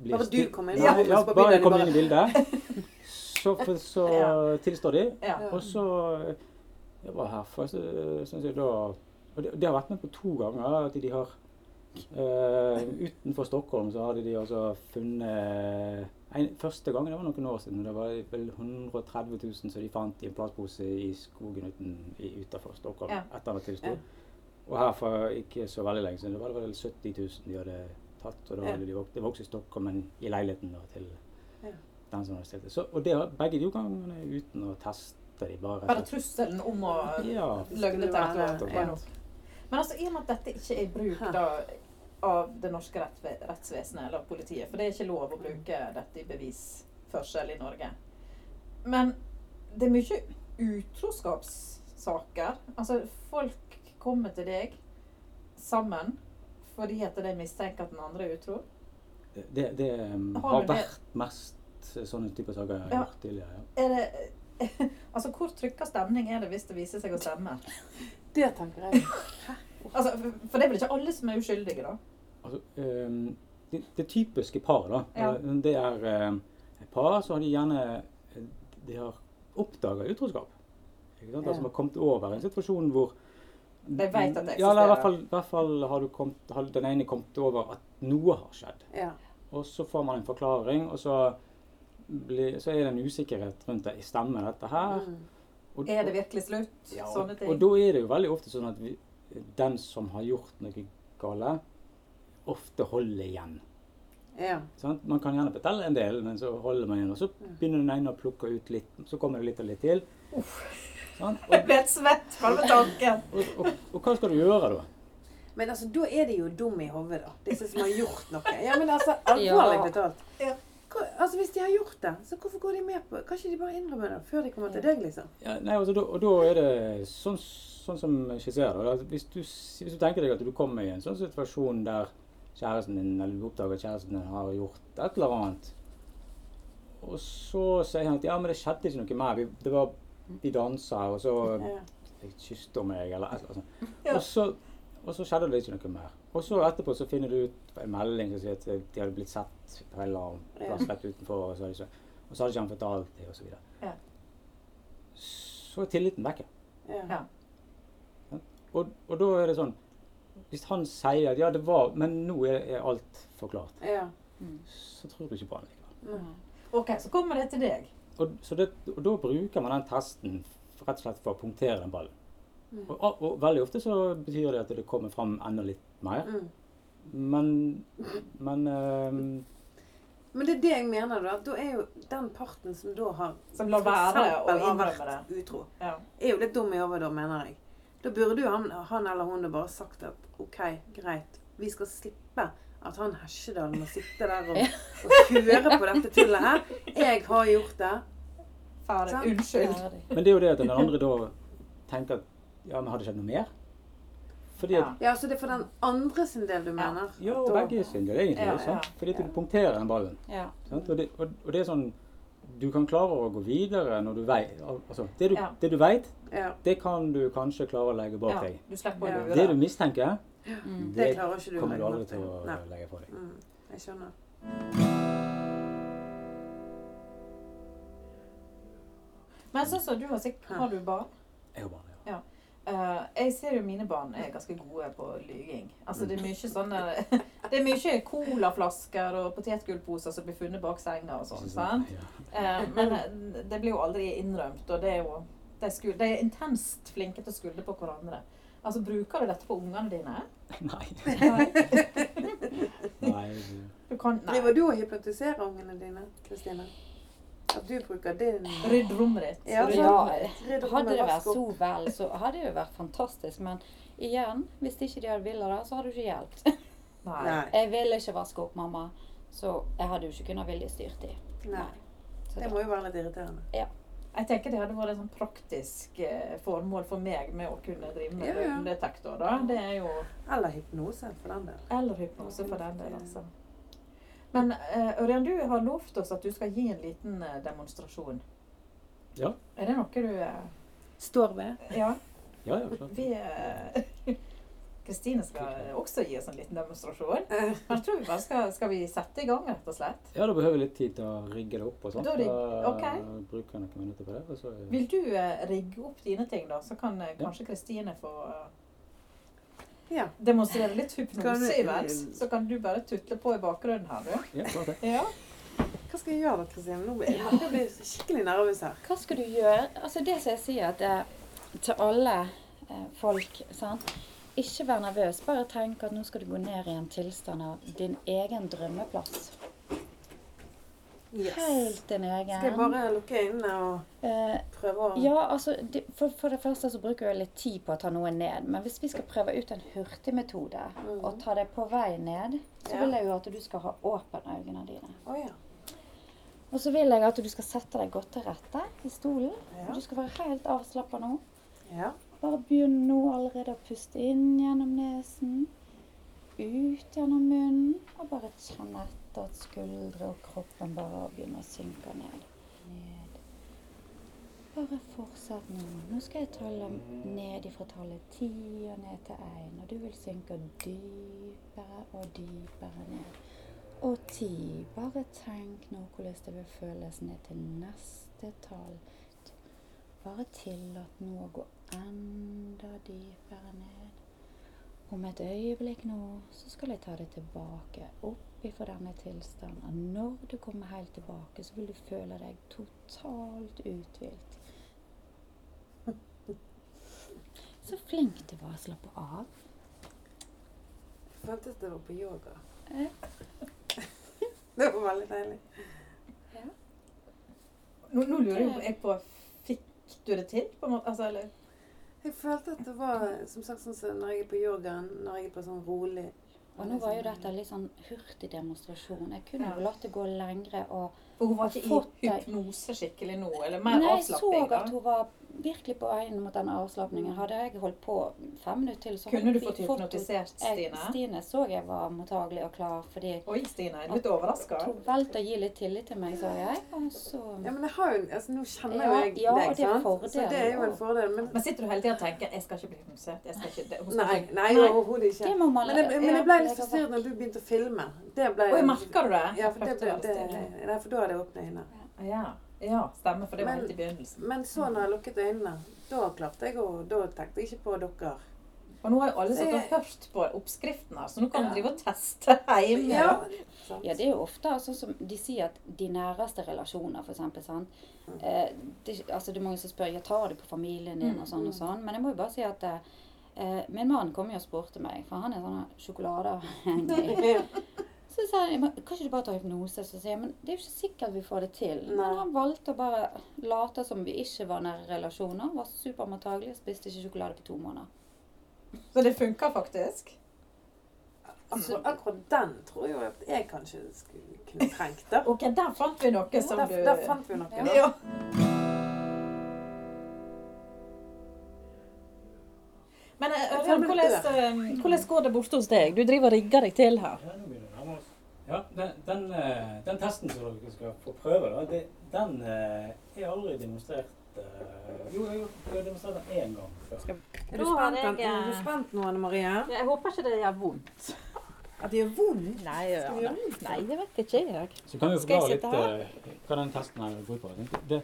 blir Bare du kom inn, Ja, ja, bare bildet, kom inn i bildet. Så, for, så Ja. tilstår de. Ja. Og så eh, Jeg var her for så, syns jeg da Og det, det har vært med på to ganger. At de har eh, Utenfor Stockholm så hadde de altså funnet en, Første gangen, det var noen år siden, det var vel 130 000 som de fant i en plastpose i skogen uten, i, utenfor Stockholm. Ja. Etter at det stod. Ja. Og her for ikke så veldig lenge siden, det var det vel 70 000 de hadde tatt. Og da Ja. hadde de vok det var også i Stockholm, men i leiligheten da, til Ja. den som hadde stilt det. Så, og det har begge de gangene uten å teste de bare. Bare trusselen om å Ja. løgne til ja. Men altså, i og med at dette ikke er i bruk da, av det norske rettsvesenet eller politiet, for det er ikke lov å bruke dette i bevisførsel i Norge. Men det er mye utroskapssaker. Altså, folk kommer til deg sammen fordi at de mistenker at den andre er utro. Det, det um, Har har vært mest sånne typer saker jeg har Ja. gjort tidligere. Ja. Er det Altså, hvor trykka stemning er det hvis det viser seg å stemme? Det tenker jeg. Altså, for- det er vel ikke alle som er uskyldige, da? Altså, um, det, det typiske paret, da. Ja. eh, Det er um, et par som har de gjerne eh, De har oppdaga utroskap. Ikke sant? Ja. Altså, har kommet over en situasjon hvor De vet at det Ja, eller i hvert eksisterer. fall, i hvert fall har, du kommet, har den ene kommet over at noe har skjedd. Ja. Og så får man en forklaring, og så, blir, så er det en usikkerhet rundt det. Stemmer dette her? Mm. Og, Er det virkelig slutt? Ja, og, Sånne ting. og da er det jo veldig ofte sånn at vi, den som har gjort noe gale, ofte holder igjen. Ja. Sånn? Man kan gjerne fortelle en del, men så holder man igjen. Og så begynner den ene å plukke ut litt, så kommer det litt og litt til. Sant? Jeg Og, ble helt svett bare med tanken. og, og, og hva skal du gjøre da? Men altså, da er de jo dumme i hodet, da. Disse som har gjort noe. Ja, men altså, alvorlig Ja. betalt. Ja. Altså, Hvis de har gjort det, så hvorfor går de med på Kan ikke de bare innrømme det før de kommer til deg, liksom? Ja, nei, altså, og da er det sånn, sånn som skisserer. Altså, Hvis du, hvis du tenker deg at du kommer i en sånn situasjon der kjæresten din, eller du oppdager at kjæresten din har gjort et eller annet, og så sier han at ja, men det skjedde ikke noe mer. Vi, det var, vi dansa, og så Ja. kysste hun meg, eller et eller annet sånt. Og så skjedde det ikke noe mer. Og så etterpå så finner du ut en melding som sier at de hadde blitt sett på en eller annen plass rett utenfor, og så hadde ikke, han fortalt det, og så. Ja. Så er tilliten vekke. Ja. Ja. Og, og da er det sånn Hvis han sier at ja, det var Men nå er, er alt forklart. ja. Så tror du ikke på han likevel. Mm. OK, så kommer det til deg. Og, så det, og da bruker man den testen rett og slett for å punktere den ballen. Mm. Og, og, og veldig ofte så betyr det at det kommer fram enda litt mer. Mm. Men, men ehm, Men det er det jeg mener, da. Da er jo den parten som da har Som lar være å innrømme det. utro, Ja. er jo litt dum i hodet mener jeg. Da burde jo han, han eller hun bare sagt at OK, greit, vi skal slippe at han Hesjedal må sitte der og, og høre på dette tullet her. Jeg har gjort det. Ferdig. Unnskyld. men det er jo det at den andre da tenker at ja, men har det skjedd noe mer? Fordi at Ja. Ja, så det er for den andre sin del du mener? Ja, og da- begge sin del egentlig. Ja, sant? Fordi at ja. du punkterer den ballen. Ja. Sant? Og, det, og, og det er sånn Du kan klare å gå videre når du veit altså, det, du, Ja. det du vet, Ja, det kan du kanskje klare å legge bak Ja, deg. du å Det du mistenker, Mm. det klarer ikke du kommer du aldri til å Nei. legge på deg. Mm, jeg skjønner. Men sånn som du har sikkert Har du barn? Jeg har barn, jeg ser jo mine barn er ganske gode på lyging. Altså det er mye sånne Det er mye colaflasker og potetgullposer som blir funnet bak senga og sånn. Sant? Ja. Eh, men eh, det blir jo aldri innrømt, og det er jo De er, de er intenst flinke til å skulde på hverandre. Altså, Bruker du dette på ungene dine? Nei. Nei. Du kan Nei. Driver du og hypnotiserer ungene dine, Kristine? At du bruker din Rydd rommet ditt. Ja, Ja, hadde det vært så vel, så hadde det jo vært fantastisk. Men igjen, hvis ikke de hadde villet det, så hadde det ikke hjulpet. Jeg ville ikke vaske opp mamma, så jeg hadde jo ikke kunnet viljestyrt de. Nei. Det må jo være litt irriterende. Jeg tenker det hadde vært et sånn praktisk eh, formål for meg med å kunne drive med Ja, ja. detektor. da. Det er jo Eller hypnose, for den del. Eller hypnose for den del, altså. Men uh, Ørjan, du har lovt oss at du skal gi en liten eh, demonstrasjon. Ja. Er det noe du eh, Står ved. Ja. Ja, ja, klart. Vi eh, Kristine skal også gi oss en liten demonstrasjon. Eh, Men jeg tror vi bare skal, skal vi sette i gang, rett og slett. Ja, da behøver vi litt tid til å rigge det opp og sånt. Da rig- Da ok. bruker jeg noen minutter på det. Og så, Vil du eh, rigge opp dine ting, da? Så kan eh, kanskje Kristine få eh, Ja. demonstrere litt hypnose i imens. Så kan du bare tutle på i bakgrunnen her, du. ja, klart det. Ja. Hva skal jeg gjøre da, Kristine? Nå blir jeg jeg blir skikkelig nervøs her. Hva skal du gjøre? Altså Det som jeg sier at eh, til alle eh, folk sant? Ikke vær nervøs. Bare tenk at nå skal du gå ned i en tilstand av din egen drømmeplass. Yes. Helt din egen. Skal jeg bare lukke øynene og Eh, prøve å ja, altså det, for, for det første så bruker jeg litt tid på å ta noe ned. Men hvis vi skal prøve ut en hurtigmetode Mhm. og ta det på vei ned, så Ja. vil jeg jo at du skal ha åpne øynene dine. Oh, ja. Og så vil jeg at du skal sette deg godt til rette i stolen. Ja. Du skal være helt avslappa nå. ja. Bare begynn nå allerede å puste inn gjennom nesen. Ut gjennom munnen. Og bare kjenn etter at skuldre og kroppen bare begynner å synke ned. Ned. Bare fortsett nå. Nå skal jeg telle ned ifra tallet ti og ned til én. Og du vil synke dypere og dypere ned. Og ti. Bare tenk nå hvordan det vil føles ned til neste tall. Bare tillat nå å gå enda dypere ned. Om et øyeblikk nå så skal jeg ta det tilbake opp ifra denne tilstanden. at når du kommer helt tilbake, så vil du føle deg totalt uthvilt. Så flink du var slappe av. Føltes det var på yoga. Det var veldig deilig. Nå, nå lurer jeg på Fikk du det til? på en måte? Altså, eller? Jeg følte at det var som sagt sånn som når jeg er på yogaen, når jeg er på sånn rolig Og nå var jo dette litt sånn hurtig demonstrasjon. Jeg kunne jo latt det gå lengre og For hun var ikke Fått i hypnose skikkelig nå? Eller mer Nei, jeg så at hun var virkelig på veien mot den avslapningen. Hadde jeg holdt på fem minutter til, så Kunne du vi fått hypnotisert Jeg, Stine? Stine så jeg var mottagelig og klar, fordi Oi, Stine. Litt overraska. hun valgte å gi litt tillit til meg, sa jeg. Så Ja, men jeg har jo altså, Nå kjenner Ja, jo jeg ja, deg, det er sant? Fordel, Så det er jo en fordel. Men Men sitter du hele tida og tenker 'jeg skal ikke bli hypnotisert'? Jeg skal ikke, det- skal nei, nei Nei. overhodet ikke. det må man Men jeg, men jeg ble litt forstyrret når du begynte å filme. Det ble Oi, merker du det? Ja, for det det, det, det, for da hadde jeg åpne øyne. Ja, ja, stemmer. For det var Men- helt i begynnelsen. Men så når jeg lukket øynene, da klarte jeg å Da tenkte jeg ikke på dere. Og nå har jo alle satt og hørt på oppskriften her, så nå kan du Ja. drive og teste hjemme. Ja, Ja, det er jo ofte sånn som de sier at de næreste relasjoner, eksempel, sant? Mm. Eh, det, altså, det er mange som spør ja, tar du på familien din og sånn og sånn. Men jeg må jo bare si at eh, eh, min mann kom jo og spurte meg, for han er sånn sjokoladeavhengig. Så sa jeg, kan ikke du bare ta hypnose? Så sier jeg, men det er jo ikke sikkert vi får det til. Nei. Men han valgte å bare late som vi ikke var nære relasjoner. Var supermottagelig og spiste ikke sjokolade på to måneder. Så det funker faktisk. Akkurat, akkurat den tror jeg at jeg kanskje skulle kunne trengt. da. Ok, der fant vi noe som Der, du der fant vi noe. Ja. da. Ja. Men eh, hvordan, eh, hvordan går det borte hos deg? Du driver og rigger deg til her. Ja, den, den, eh, den testen som dere skal få prøve, da, det, den eh, er aldri demonstrert eh, Jo, jeg har demonstrert den én gang før. Er du spent, jeg, er du spent nå, Anne Marie? Jeg håper ikke det gjør vondt. At det gjør vondt? Nei, ja, det vondt? Nei, det vet ikke jeg. Så kan vi Skal jeg forklare litt eh, hva den testen her går ut på. Det, det,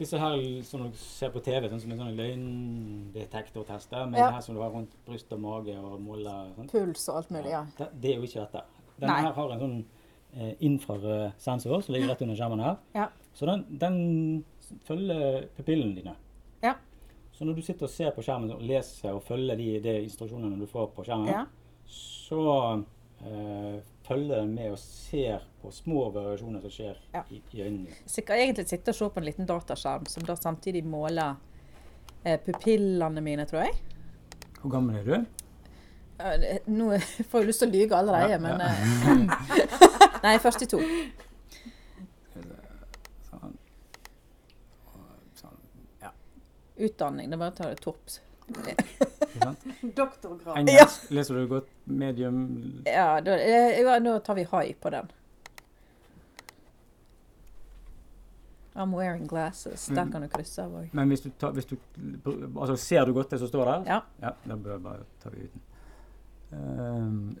disse her som dere ser på TV, sånn som en sånn løgndetektortester, men Ja. det her som du har rundt bryst og mage og måler sånn. Puls og alt mulig, ja. Det, det er jo ikke dette. Den Nei. her har en sånn eh, infrarød sensor som ligger rett under skjermen her. Ja. Så den, den følger pupillene dine. Ja. Så når du sitter og ser på skjermen og leser og følger de, de instruksjonene du får på skjermen, Ja. så eh, følger den med og ser på små variasjoner som skjer Ja. i, i øynene. Så jeg kan egentlig sitte og se på en liten dataskjerm som da samtidig måler eh, pupillene mine, tror jeg. Hvor gammel er du? Nå får jeg lyst til å lyge allerede, Ja, men ja. eh, Nei, 42. Sånn. Sånn. Ja, Utdanning. Det er bare å ta det topp. Doktorgrad. Engelsk leser du godt medium Ja, da, ja, nå tar vi high på den. I'm wearing glasses. Der Mm. kan du krysse av òg. Men hvis du, tar, hvis du altså, Ser du godt det som står der? Ja. Ja, da bør bare ta vi uten. Um,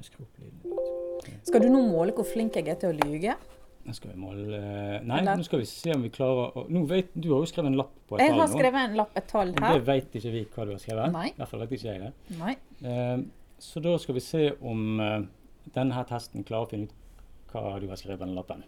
skal jeg jeg du nå måle hvor flink jeg er til å lyge? Nå skal vi måle Nei, Eller- nå skal vi se om vi klarer å nå vet, Du har jo skrevet en lapp på et Jeg tall har skrevet en lapp, et tall Og her. det vet ikke vi hva du har skrevet. Nei. I hvert fall vet ikke jeg det. Nei. Eh, så da skal vi se om eh, denne testen klarer å finne ut hva du har skrevet på den lappen.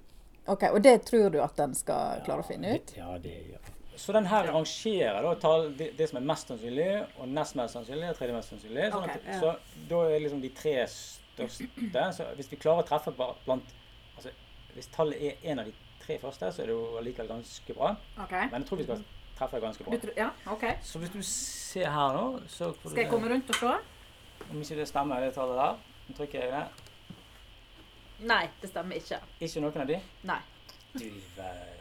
Ok, Og det tror du at den skal klare å finne ut? Det, ja, det gjør den. Så den her rangerer da det, det som er mest sannsynlig, og nest mest sannsynlig, og tredje mest sannsynlig. Sånn at, okay, ja. Så da er liksom de tre største Så hvis vi klarer å treffe blant Altså hvis tallet er en av de tre første, så er det jo allikevel ganske bra. Okay. Men jeg tror vi skal treffe ganske bra. Tror, ja, okay. Så hvis du ser her nå, så Skal jeg komme rundt og se? Om ikke det stemmer, det tallet der. Nå trykker jeg det. Nei, det stemmer ikke. Ikke noen av de? Nei. Du verden.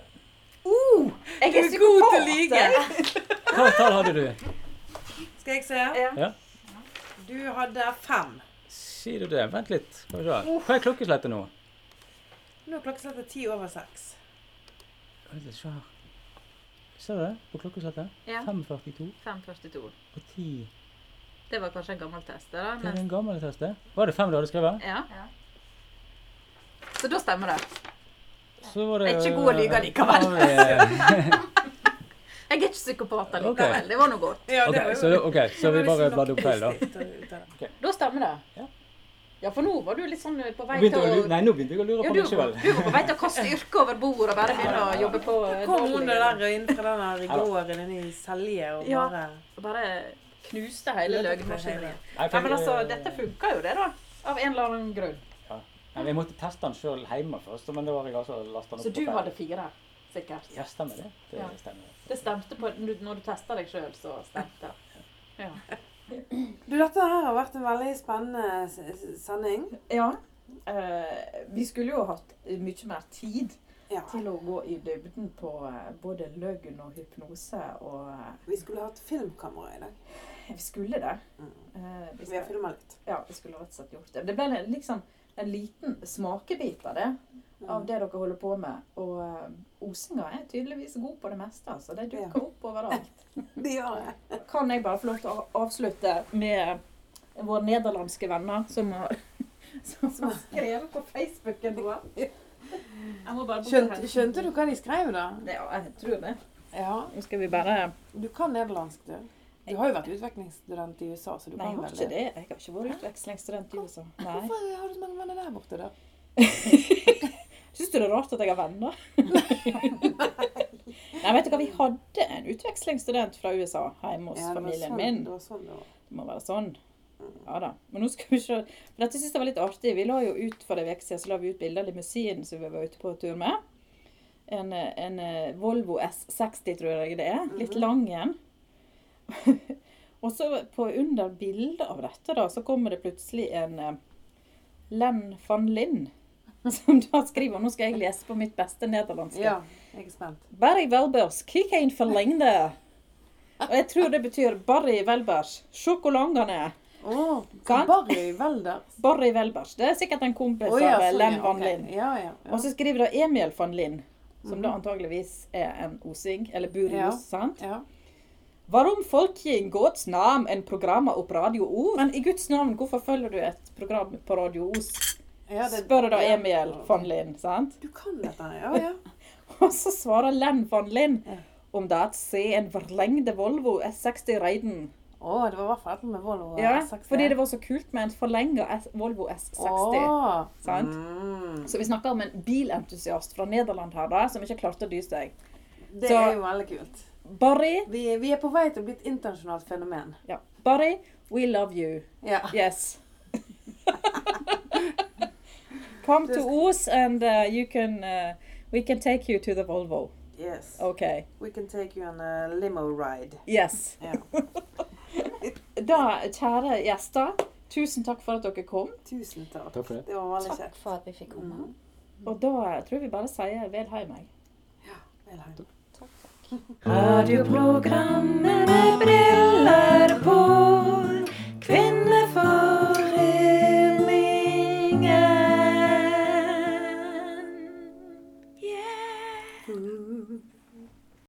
Jeg Du er god til å lyge. Hva tall hadde du? Skal jeg se? Ja. Ja. Du hadde fem. Sier du det? Vent litt. Se. Hva er klokkeslettet nå? Nå er klokkeslettet ti over seks. Ser du det på klokkeslettet? Ja. 5.42 542. og 10. Det var kanskje en gammel test? da, Det er en gammel test, det. Var det fem du hadde skrevet? Ja. Så da stemmer det. Så var det Jeg er ikke god å lyve likevel. Ja, Jeg er ikke psykopat likevel. likevel. Det var noe godt. Ja, Ok, så, okay, så vi bare bladde opp feil, da. Da stemmer det. Ja. Ja, for nå var du litt sånn på vei til å å Nei, nå begynte jeg å lure ja, på du, meg sjøl. du var på vei til å kaste yrket over bord og bare begynne å jobbe på eh, Kom hun der inn fra den der gården inne i Selje og Ja. bare Og bare knuste hele løgnmaskinen. Nei, men altså, dette funka jo det, da. Av en eller annen grunn. Nei, Jeg måtte teste den sjøl hjemme først, men da var jeg altså lasta den opp. Så du hadde fire, sikkert. Ja, stemmer det. Det Ja. stemmer. Det stemte på Når du testa deg sjøl, så stemte det. Ja. Du, dette her har vært en veldig spennende sending. ja. Eh, vi skulle jo hatt mye mer tid Ja. til å gå i dybden på eh, både løgn og hypnose og eh, Vi skulle hatt filmkamera i dag. Vi skulle det. Mm. Eh, vi, Vi har filma litt. ja, vi skulle rett og slett gjort det. Det ble liksom... liksom en liten smakebit av det. Av det dere holder på med. Og uh, Osinga er tydeligvis god på det meste. Så det dukker Ja. opp overalt. det gjør det. Kan jeg bare få lov til å avslutte med våre nederlandske venner som har, som har skrevet på Facebooken vår? Jeg må bare Skjønte, skjønte du hva de skrev, da? Ja, jeg tror det. Ja. Nå skal vi bare Du kan nederlandsk, du. Du har jo vært utvekslingsstudent i USA, så du Nei, jeg kan har vel ikke det. Jeg har ikke vært utvekslingsstudent i USA. Nei. Hvorfor har du så mange venner der borte, da? Syns du det er rart at jeg har venner? Nei, vet du hva, vi hadde en utvekslingsstudent fra USA hjemme hos Ja, familien sånn- min. Det var sånn det. Det må være sånn. Ja da. Men nå skal vi se. For dette synes jeg var litt artig. Vi la jo ut for en uke siden så la vi ut bilde av limousinen som vi var ute på tur med. En, en eh, Volvo S60, tror jeg det er. Litt Mhm. lang en. Og så på under bildet av dette, da, så kommer det plutselig en eh, Len van Linn. Som da skriver Nå skal jeg lese på mitt beste nederlandske. Ja, jeg er spent. Barry Welbers, kikk for lengde Og jeg tror det betyr Barry Welbers, Sjokolongene. Å, Barry Welbers. Barry Welbers. Det er sikkert en kompis oh, ja, av Len van okay. Linn. Ja, ja. Og så skriver da Emil van Linn, som Mhm. da antageligvis er en osing, eller bur i Ja. Os, sant? ja. Varom folk i Guds navn en programma opp Radio Os? Men i Guds navn, hvorfor følger du et program på Radio Os? ja det- Spør da ja. Emil van Linn, sant? Du kan dette, ja, ja. Og så svarer Len von Linn Ja. om det at se en forlengde Volvo S60 Reiden. Å, det var i hvert fall med Volvo Ja, S60. fordi det var så kult med en forlenga Volvo S60. Oh. sant? Mm. Så vi snakker om en bilentusiast fra Nederland her da, som ikke klarte å dy seg. Det Så- er jo veldig kult. Barry, Vi, vi er på vei til å bli et internasjonalt fenomen. ja. Barry, we love you. Ja. Yes. Come to Os and uh, you can uh, we can take you to the Volvo. Yes. Okay. We can take you on a limo ride. Yes. Ja. Da, kjære gjester, tusen takk for at dere kom. Tusen takk. Takk for det. Det var veldig Takk kjekt. for at vi fikk komme. Mm. Og da tror jeg vi bare sier vel hei meg. Ja, Vel, hei. Radioprogrammet med briller på. Kvinneforeningen.